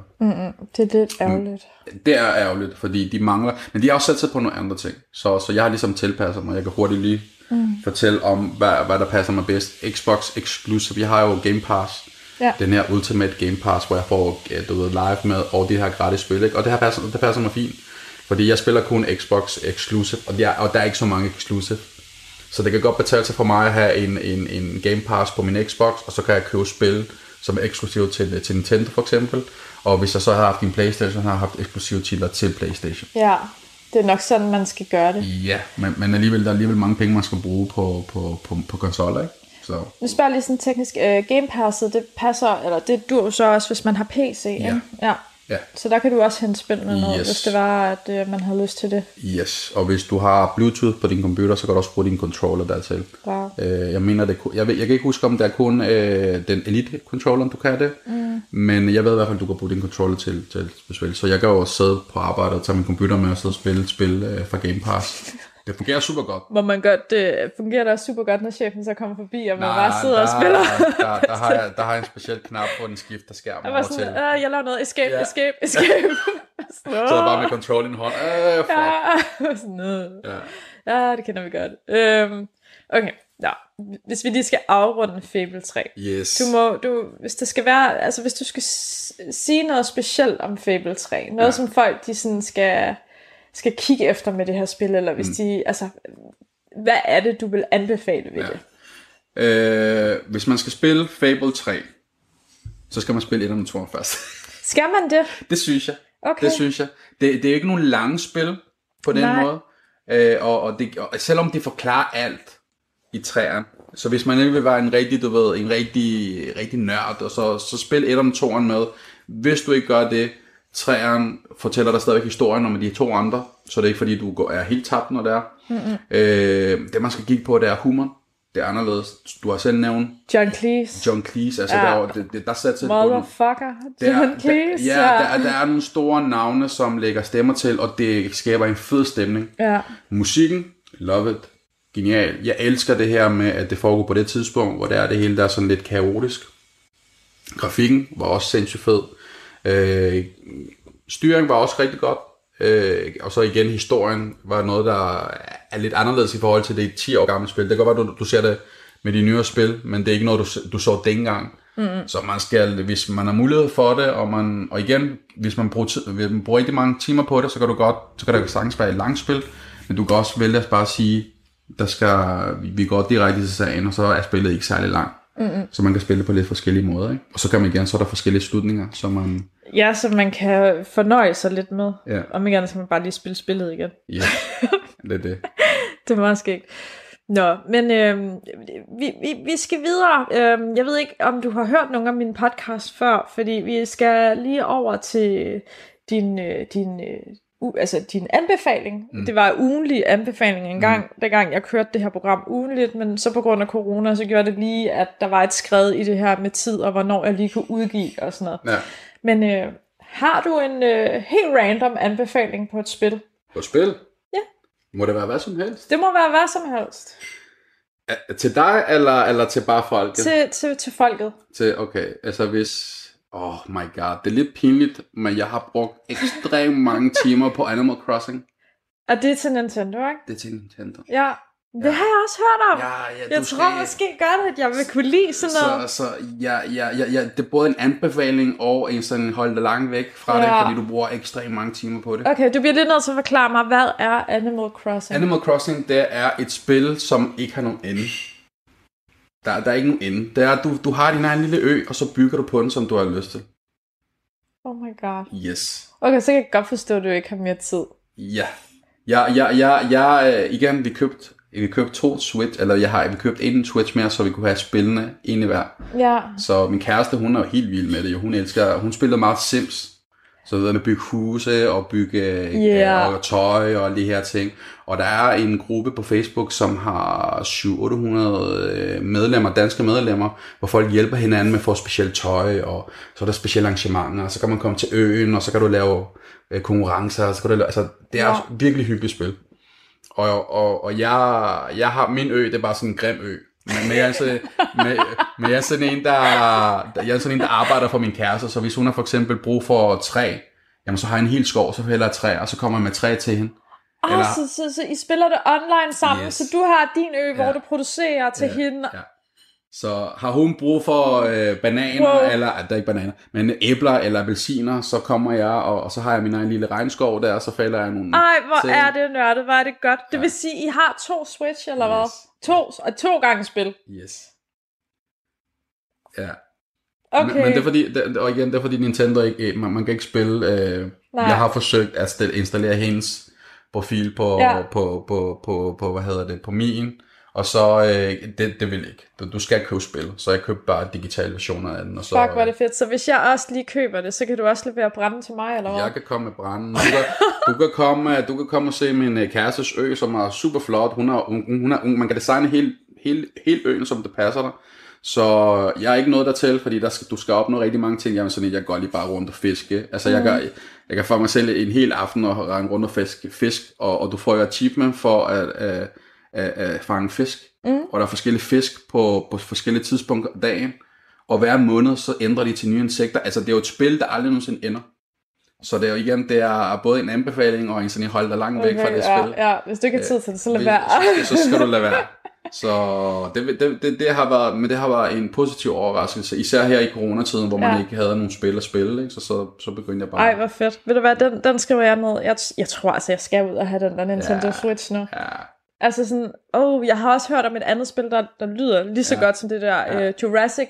[SPEAKER 3] det er lidt ærgerligt.
[SPEAKER 2] Det er ærgerligt, fordi de mangler... Men de har også sat sig på nogle andre ting. Så, så jeg har ligesom tilpasset mig. Jeg kan hurtigt lige mm. fortælle om, hvad, hvad der passer mig bedst. Xbox Exclusive. Jeg har jo Game Pass.
[SPEAKER 3] Ja.
[SPEAKER 2] Den her Ultimate Game Pass, hvor jeg får øh, du ved, live med og de her gratis spil. Ikke? Og det her passer, det passer mig fint. Fordi jeg spiller kun Xbox Exclusive, og, der, og der er ikke så mange Exclusive. Så det kan godt betale sig for mig at have en, en, en Game Pass på min Xbox, og så kan jeg købe spil, som er eksklusive til, til Nintendo for eksempel. Og hvis jeg så har haft en Playstation, har jeg haft eksklusive titler til Playstation.
[SPEAKER 3] Ja, det er nok sådan, man skal gøre det.
[SPEAKER 2] Ja, men, men alligevel, der er alligevel mange penge, man skal bruge på, på, på, på konsoller, ikke? Så
[SPEAKER 3] Nu spørger jeg lige sådan teknisk. Uh, Game Passet, det passer, eller det dur så også, hvis man har PC, ikke? ja.
[SPEAKER 2] Ja,
[SPEAKER 3] Så der kan du også hente spillene ned,
[SPEAKER 2] Yes.
[SPEAKER 3] hvis det var, at uh, man havde lyst til det.
[SPEAKER 2] yes. Og hvis du har Bluetooth på din computer, så kan du også bruge din controller dertil.
[SPEAKER 3] Wow.
[SPEAKER 2] Øh, jeg mener, det, jeg, ved, jeg kan ikke huske, om det er kun øh, den Elite controller, du kan det. Mm. Men jeg ved i hvert fald, at du kan bruge din controller til, til at spille. Så jeg kan jo også sidde på arbejde og tage min computer med og sidde og spille spil øh, fra Game Pass. Det fungerer super godt.
[SPEAKER 3] Hvor man godt, det fungerer da også super godt, når chefen så kommer forbi, og man bare sidder og
[SPEAKER 2] der,
[SPEAKER 3] spiller.
[SPEAKER 2] Der, der, har jeg, der har jeg en speciel knap på den skifter skærm
[SPEAKER 3] Jeg
[SPEAKER 2] over
[SPEAKER 3] var
[SPEAKER 2] til.
[SPEAKER 3] sådan, øh, jeg laver noget, escape,
[SPEAKER 2] Ja.
[SPEAKER 3] escape, escape. sådan,
[SPEAKER 2] Så er bare med control i en hånd. Øh, fuck.
[SPEAKER 3] ja, sådan, øh.
[SPEAKER 2] Ja.
[SPEAKER 3] ja, det kender vi godt. Øhm, okay, ja. Hvis vi lige skal afrunde Fable 3.
[SPEAKER 2] Yes.
[SPEAKER 3] Du må, du, hvis der skal være, altså hvis du skal sige noget specielt om Fable 3, noget. Ja. som folk de sådan skal, skal kigge efter med det her spil, eller hvis mm. de, altså, hvad er det, du vil anbefale ved ja. det?
[SPEAKER 2] Øh, hvis man skal spille Fable 3, så skal man spille 1 og 2 først.
[SPEAKER 3] Skal man det?
[SPEAKER 2] det synes jeg.
[SPEAKER 3] Okay.
[SPEAKER 2] Det synes jeg. Det, det er ikke nogen lange spil på den
[SPEAKER 3] Nej.
[SPEAKER 2] måde. Øh, og, og, det, og selvom det forklarer alt i træerne, så hvis man ikke vil være en rigtig, du ved, en rigtig, rigtig nørd, og så, så spil 1 og 2 med. Hvis du ikke gør det, træerne fortæller dig stadigvæk historien om de to andre, så det er ikke fordi, du går, er helt tabt, når det er. Mm-hmm. Øh, det man skal kigge på, det er humor. Det er anderledes. Du har selv nævnt
[SPEAKER 3] John Cleese.
[SPEAKER 2] John Cleese, altså
[SPEAKER 3] Ja.
[SPEAKER 2] der, er- det, det, der sætter sig.
[SPEAKER 3] Motherfucker.
[SPEAKER 2] Der,
[SPEAKER 3] John Cleese.
[SPEAKER 2] der, ja, der, der er nogle store navne, som lægger stemmer til, og det skaber en fed stemning.
[SPEAKER 3] ja.
[SPEAKER 2] Musikken, love it, genial. Jeg elsker det her med, at det foregår på det tidspunkt, hvor det er det hele, der er sådan lidt kaotisk. Grafikken var også sindssygt fed. Øh, styring var også rigtig godt. Øh, og så igen, historien var noget, der er lidt anderledes i forhold til det 10 år gamle spil. Det kan godt være, du, du ser det med de nyere spil, men det er ikke noget, du, du så dengang. Mm. Så man skal, hvis man har mulighed for det, og, man, og igen, hvis man bruger, tid, hvis man bruger rigtig mange timer på det, så kan du godt, så kan det sagtens være et langt spil, men du kan også vælge at bare sige, der skal, vi går direkte til sagen, og så er spillet ikke særlig langt. Mm-hmm. Så man kan spille på lidt forskellige måder, ikke? Og så kan man igen, så er der forskellige slutninger, så man,
[SPEAKER 3] ja, så man kan fornøje sig lidt med.
[SPEAKER 2] Ja.
[SPEAKER 3] Om ikke andet, så kan man bare lige spille spillet igen.
[SPEAKER 2] ja, det er det.
[SPEAKER 3] det var skægt. Nå, men øh, vi, vi, vi skal videre. Øh, jeg ved ikke, om du har hørt nogle af mine podcasts før, fordi vi skal lige over til din, øh, din, øh, u, altså din anbefaling. Mm. Det var ugenlig anbefaling engang, mm. dengang jeg kørte det her program ugenligt, men så på grund af corona, så gjorde det lige, at der var et skred i det her med tid, og hvornår jeg lige kunne udgive og sådan noget.
[SPEAKER 2] Ja.
[SPEAKER 3] Men øh, har du en øh, helt random anbefaling på et spil?
[SPEAKER 2] På spil?
[SPEAKER 3] Ja.
[SPEAKER 2] Må det være hvad som helst?
[SPEAKER 3] Det må være hvad som helst.
[SPEAKER 2] Er- Til dig, eller, eller til bare folk?
[SPEAKER 3] Til, til, til folket.
[SPEAKER 2] Til, okay, altså hvis... Oh my god, det er lidt pinligt, men jeg har brugt ekstremt mange timer på Animal Crossing.
[SPEAKER 3] Og det er til Nintendo, ikke?
[SPEAKER 2] Det er til Nintendo.
[SPEAKER 3] Ja. Det har jeg også hørt om.
[SPEAKER 2] Ja, ja,
[SPEAKER 3] jeg tror
[SPEAKER 2] skal-
[SPEAKER 3] måske godt, at jeg vil kunne lide sådan noget.
[SPEAKER 2] Så, så ja, ja, ja, ja, det er både en anbefaling og en sådan hold dig langt væk fra
[SPEAKER 3] Ja.
[SPEAKER 2] det, fordi du bruger ekstremt mange timer på det.
[SPEAKER 3] Okay, du bliver lidt nødt til at forklare mig, hvad er Animal Crossing?
[SPEAKER 2] Animal Crossing, det er et spil, som ikke har nogen ende. Der, der er ikke nogen ende. Det er, du, du har din egen lille ø, og så bygger du på den, som du har lyst til.
[SPEAKER 3] Oh my god.
[SPEAKER 2] Yes.
[SPEAKER 3] Okay, så kan jeg godt forstå, at du ikke har mere tid.
[SPEAKER 2] Ja. Ja, ja, ja, ja, øh, igen, vi købte vi købte to Switch, eller jeg har vi købt en Switch mere, så vi kunne have spillende en i hver.
[SPEAKER 3] Ja.
[SPEAKER 2] Så min kæreste, hun er jo helt vild med det. Jo. Hun elsker, hun spiller meget Sims. Så ved at bygge huse og bygge
[SPEAKER 3] Yeah.
[SPEAKER 2] og tøj og de her ting. Og der er en gruppe på Facebook, som har 700-800 medlemmer, danske medlemmer, hvor folk hjælper hinanden med at få specielt tøj, og så er der specielle arrangementer, og så kan man komme til øen, og så kan du lave øh, konkurrencer, og så kan du lave, altså, det er
[SPEAKER 3] ja.
[SPEAKER 2] virkelig hyggeligt spil. Og, og, og jeg, jeg har, min ø, det er bare sådan en grim ø. Men, men, jeg, er så, men, men jeg er sådan en, der, jeg er sådan en, der arbejder for min kæreste, så hvis hun har for eksempel brug for træ, jamen så har jeg en hel skov, så hælder jeg træ, og så kommer jeg med træ til hende.
[SPEAKER 3] Oh,
[SPEAKER 2] Eller-
[SPEAKER 3] så, så, så I spiller det online sammen,
[SPEAKER 2] Yes.
[SPEAKER 3] så du har din ø, hvor
[SPEAKER 2] Ja.
[SPEAKER 3] du producerer til
[SPEAKER 2] Ja,
[SPEAKER 3] hende.
[SPEAKER 2] Ja. Så har hun brug for øh, bananer,
[SPEAKER 3] Wow.
[SPEAKER 2] eller der er ikke bananer, men æbler eller appelsiner, så kommer jeg, og, og så har jeg min egen lille regnskov der, og så fælder jeg nogle...
[SPEAKER 3] Ej, hvor
[SPEAKER 2] til-
[SPEAKER 3] er det nørdet, hvor er det godt. Det vil sige, I har to Switch, eller hvad? To, og to gange spil.
[SPEAKER 2] Yes. Ja.
[SPEAKER 3] Okay.
[SPEAKER 2] Men, men det er fordi, det, og igen, det er fordi Nintendo ikke, man, man kan ikke spille, øh,
[SPEAKER 3] Nej.
[SPEAKER 2] jeg har forsøgt at installere hendes profil på,
[SPEAKER 3] ja.
[SPEAKER 2] på, på, på, på, hvad hedder det, på min, og så, øh, det, det vil ikke. Du, du skal købe spil, så jeg købte bare digitale versioner af den, og så,
[SPEAKER 3] Fuck, hvor er det fedt. Så hvis jeg også lige køber det, så kan du også levere brænde til mig, eller hvad?
[SPEAKER 2] Jeg kan komme med branden. Du kan, du kan, komme, du kan komme og se min øh, kærestes ø, som er super flot. Hun er, hun, hun er, man kan designe hele, hele, hele øen, som det passer dig. Så jeg er ikke noget der til, fordi der skal, du skal opnå rigtig mange ting. Jeg er sådan, at jeg går lige bare rundt og fiske. Altså, mm. jeg, kan, jeg kan få mig selv en hel aften og rende rundt og fiske fisk, og, og du får jo achievement for at, at, at, at fange fisk. Mm. Og der er forskellige fisk på, på forskellige tidspunkter af dagen. Og hver måned, så ændrer de til nye insekter. Altså, det er jo et spil, der aldrig nogensinde ender. Så det er jo igen, det er både en anbefaling og en sådan, hold dig langt væk fra det
[SPEAKER 3] ja,
[SPEAKER 2] spil.
[SPEAKER 3] ja, hvis du ikke har tid til det, så lad være.
[SPEAKER 2] Så, så skal du lade være. Så det, det, det, det, har været, men det har været en positiv overraskelse, især her i coronatiden, hvor man
[SPEAKER 3] Ja.
[SPEAKER 2] ikke havde nogen spil at spille, ikke? Så, så, så begyndte jeg bare...
[SPEAKER 3] Ej, hvor fedt. Ved du hvad, den, den skriver jeg ned. Jeg, jeg tror altså, jeg skal ud og have den der Nintendo
[SPEAKER 2] Ja.
[SPEAKER 3] Switch nu.
[SPEAKER 2] Ja,
[SPEAKER 3] Altså sådan, oh, jeg har også hørt om et andet spil, der, der lyder lige så
[SPEAKER 2] Ja.
[SPEAKER 3] godt som det der
[SPEAKER 2] Ja.
[SPEAKER 3] uh, Jurassic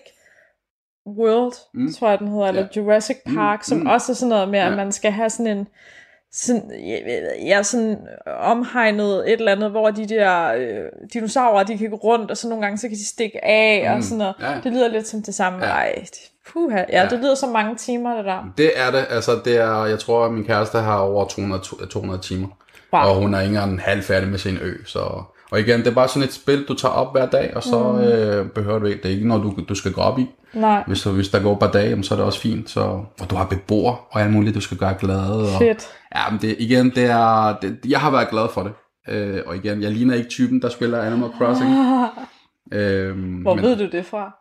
[SPEAKER 3] World, mm.
[SPEAKER 2] Mm.
[SPEAKER 3] tror jeg den hedder, eller
[SPEAKER 2] Ja.
[SPEAKER 3] Jurassic Park, mm. som
[SPEAKER 2] mm.
[SPEAKER 3] også er sådan noget med, at
[SPEAKER 2] Ja.
[SPEAKER 3] man skal have sådan en sådan, ja, sådan omhegnet et eller andet, hvor de der øh, dinosaurer, de kan gå rundt, og så nogle gange, så kan de stikke af, mm. og
[SPEAKER 2] Mm.
[SPEAKER 3] sådan noget.
[SPEAKER 2] Ja.
[SPEAKER 3] Det lyder lidt som det samme.
[SPEAKER 2] Ja.
[SPEAKER 3] Ej, puha. Ja,
[SPEAKER 2] Ja.
[SPEAKER 3] det lyder som mange timer, det der.
[SPEAKER 2] det er det. Altså, det er, jeg tror, at min kæreste har over 200, 200 timer.
[SPEAKER 3] Wow.
[SPEAKER 2] Og hun er ikke engang halv færdig med sin ø. Så... Og igen, det er bare sådan et spil, du tager op hver dag, og så mm. øh, behøver du ikke. Det er ikke noget, du, du skal gå op i.
[SPEAKER 3] Nej,
[SPEAKER 2] Hvis, hvis der går et par dage, så er det også fint. Så, og du har beboere og alt muligt, du skal gøre glade. Og,
[SPEAKER 3] fedt.
[SPEAKER 2] Ja, men det, igen, det er, det, jeg har været glad for det. Øh, og igen, jeg ligner ikke typen, der spiller Animal Crossing. Øhm,
[SPEAKER 3] Hvor
[SPEAKER 2] men,
[SPEAKER 3] ved du det fra?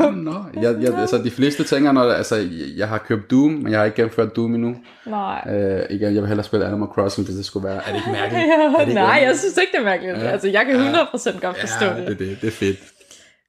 [SPEAKER 2] Ja, nå, jeg, jeg, altså, de fleste tænker, når, altså, jeg- jeg har købt Doom, men jeg har ikke gennemført Doom endnu.
[SPEAKER 3] Nej.
[SPEAKER 2] Øh, igen, jeg vil hellere spille Animal Crossing, hvis det skulle være. Er det ikke mærkeligt? er det
[SPEAKER 3] Ja,
[SPEAKER 2] ikke
[SPEAKER 3] nej,
[SPEAKER 2] mærkeligt?
[SPEAKER 3] jeg synes ikke, det er mærkeligt.
[SPEAKER 2] Ja.
[SPEAKER 3] Altså, jeg kan 100% godt forstå
[SPEAKER 2] ja,
[SPEAKER 3] det.
[SPEAKER 2] det, det, det er fedt.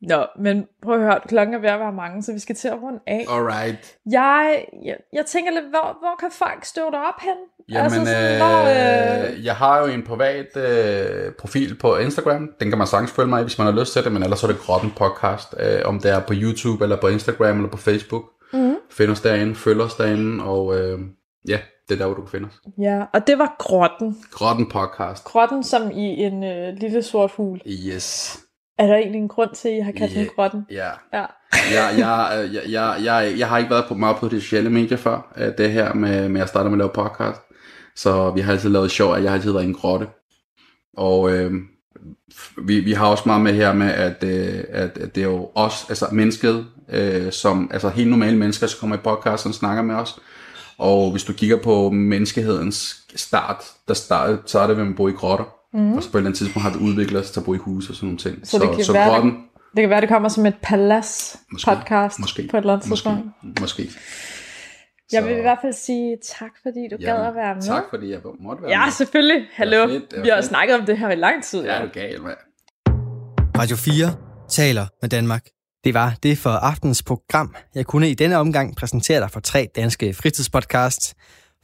[SPEAKER 3] Nå, men prøv at høre, klokken er ved at være mange, så vi skal til at runde af.
[SPEAKER 2] Alright.
[SPEAKER 3] Jeg, jeg, jeg tænker lidt, hvor, hvor kan folk støve dig op hen?
[SPEAKER 2] Jamen,
[SPEAKER 3] altså sådan,
[SPEAKER 2] øh,
[SPEAKER 3] hvor, øh,
[SPEAKER 2] jeg har jo en privat øh, profil på Instagram. Den kan man sagtens følge mig i, hvis man har lyst til det, men ellers så er det Grotten Podcast. Øh, om det er på YouTube, eller på Instagram, eller på Facebook.
[SPEAKER 3] Mhm.
[SPEAKER 2] Find os derinde, følg os derinde, og øh, ja, det er der, hvor du kan finde os.
[SPEAKER 3] Ja, og det var grotten.
[SPEAKER 2] Grotten Podcast.
[SPEAKER 3] Grotten som i en øh, lille sort fugl.
[SPEAKER 2] Yes.
[SPEAKER 3] Er der egentlig en grund til, at I har kaldt
[SPEAKER 2] Ja.
[SPEAKER 3] den grotten?
[SPEAKER 2] Ja.
[SPEAKER 3] Ja.
[SPEAKER 2] jeg, jeg, jeg, jeg, jeg, jeg har ikke været på meget på de sociale medier før, øh, det her med, med at starte med at lave podcast. Så vi har altid lavet sjov, at jeg har altid været en grotte. Og øh, vi, vi har også meget med her med, at, øh, at, at det er jo os, altså mennesket, øh, som, altså helt normale mennesker, som kommer i podcasten og snakker med os. Og hvis du kigger på menneskehedens start, der startede, startede vi med at bo i grotter. Mm. Og så på et eller andet tidspunkt har vi udviklet os til at bo i huse og sådan nogle ting.
[SPEAKER 3] Så det kan
[SPEAKER 2] så
[SPEAKER 3] være,
[SPEAKER 2] grotten,
[SPEAKER 3] Det kan være, det kommer som et palads podcast
[SPEAKER 2] Måske.
[SPEAKER 3] på et eller andet
[SPEAKER 2] Måske.
[SPEAKER 3] tidspunkt.
[SPEAKER 2] Måske.
[SPEAKER 3] Jeg
[SPEAKER 2] Så-
[SPEAKER 3] vil i hvert fald sige tak, fordi du gad at være med.
[SPEAKER 2] Tak fordi jeg måtte være
[SPEAKER 3] Ja,
[SPEAKER 2] med.
[SPEAKER 3] selvfølgelig. Hallo.
[SPEAKER 2] fedt,
[SPEAKER 3] Vi har
[SPEAKER 2] fedt.
[SPEAKER 3] snakket om det her i lang tid.
[SPEAKER 2] Ja,
[SPEAKER 3] Ja.
[SPEAKER 2] er du gal, mand.
[SPEAKER 1] Radio 4 taler med Danmark. Det var det for aftens program. Jeg kunne i denne omgang præsentere dig for tre danske fritidspodcasts.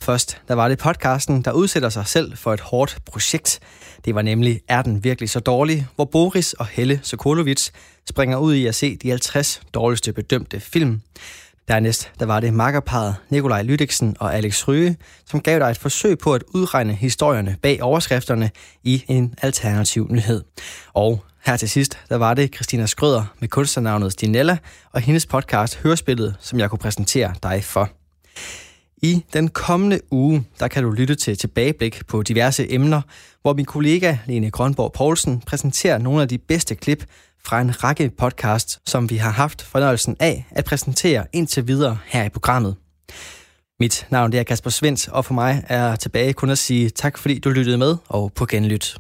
[SPEAKER 1] Først, der var det podcasten, der udsætter sig selv for et hårdt projekt. Det var nemlig Er den virkelig så dårlig? Hvor Boris og Helle Sokolovic springer ud i at se de 50 dårligste bedømte film. Dernæst der var det makkerparet Nikolaj Lydiksen og Alex Ryge, som gav dig et forsøg på at udregne historierne bag overskrifterne i en alternativ nyhed. Og her til sidst, der var det Christina Skrøder med kunstnernavnet Stinella og hendes podcast Hørespillet, som jeg kunne præsentere dig for. I den kommende uge, der kan du lytte til tilbageblik på diverse emner, hvor min kollega Lene Grønborg Poulsen præsenterer nogle af de bedste klip fra en række podcasts, som vi har haft fornøjelsen af at præsentere indtil videre her i programmet. Mit navn er Kasper Svendt, og for mig er tilbage kun at sige tak, fordi du lyttede med, og på genlyt.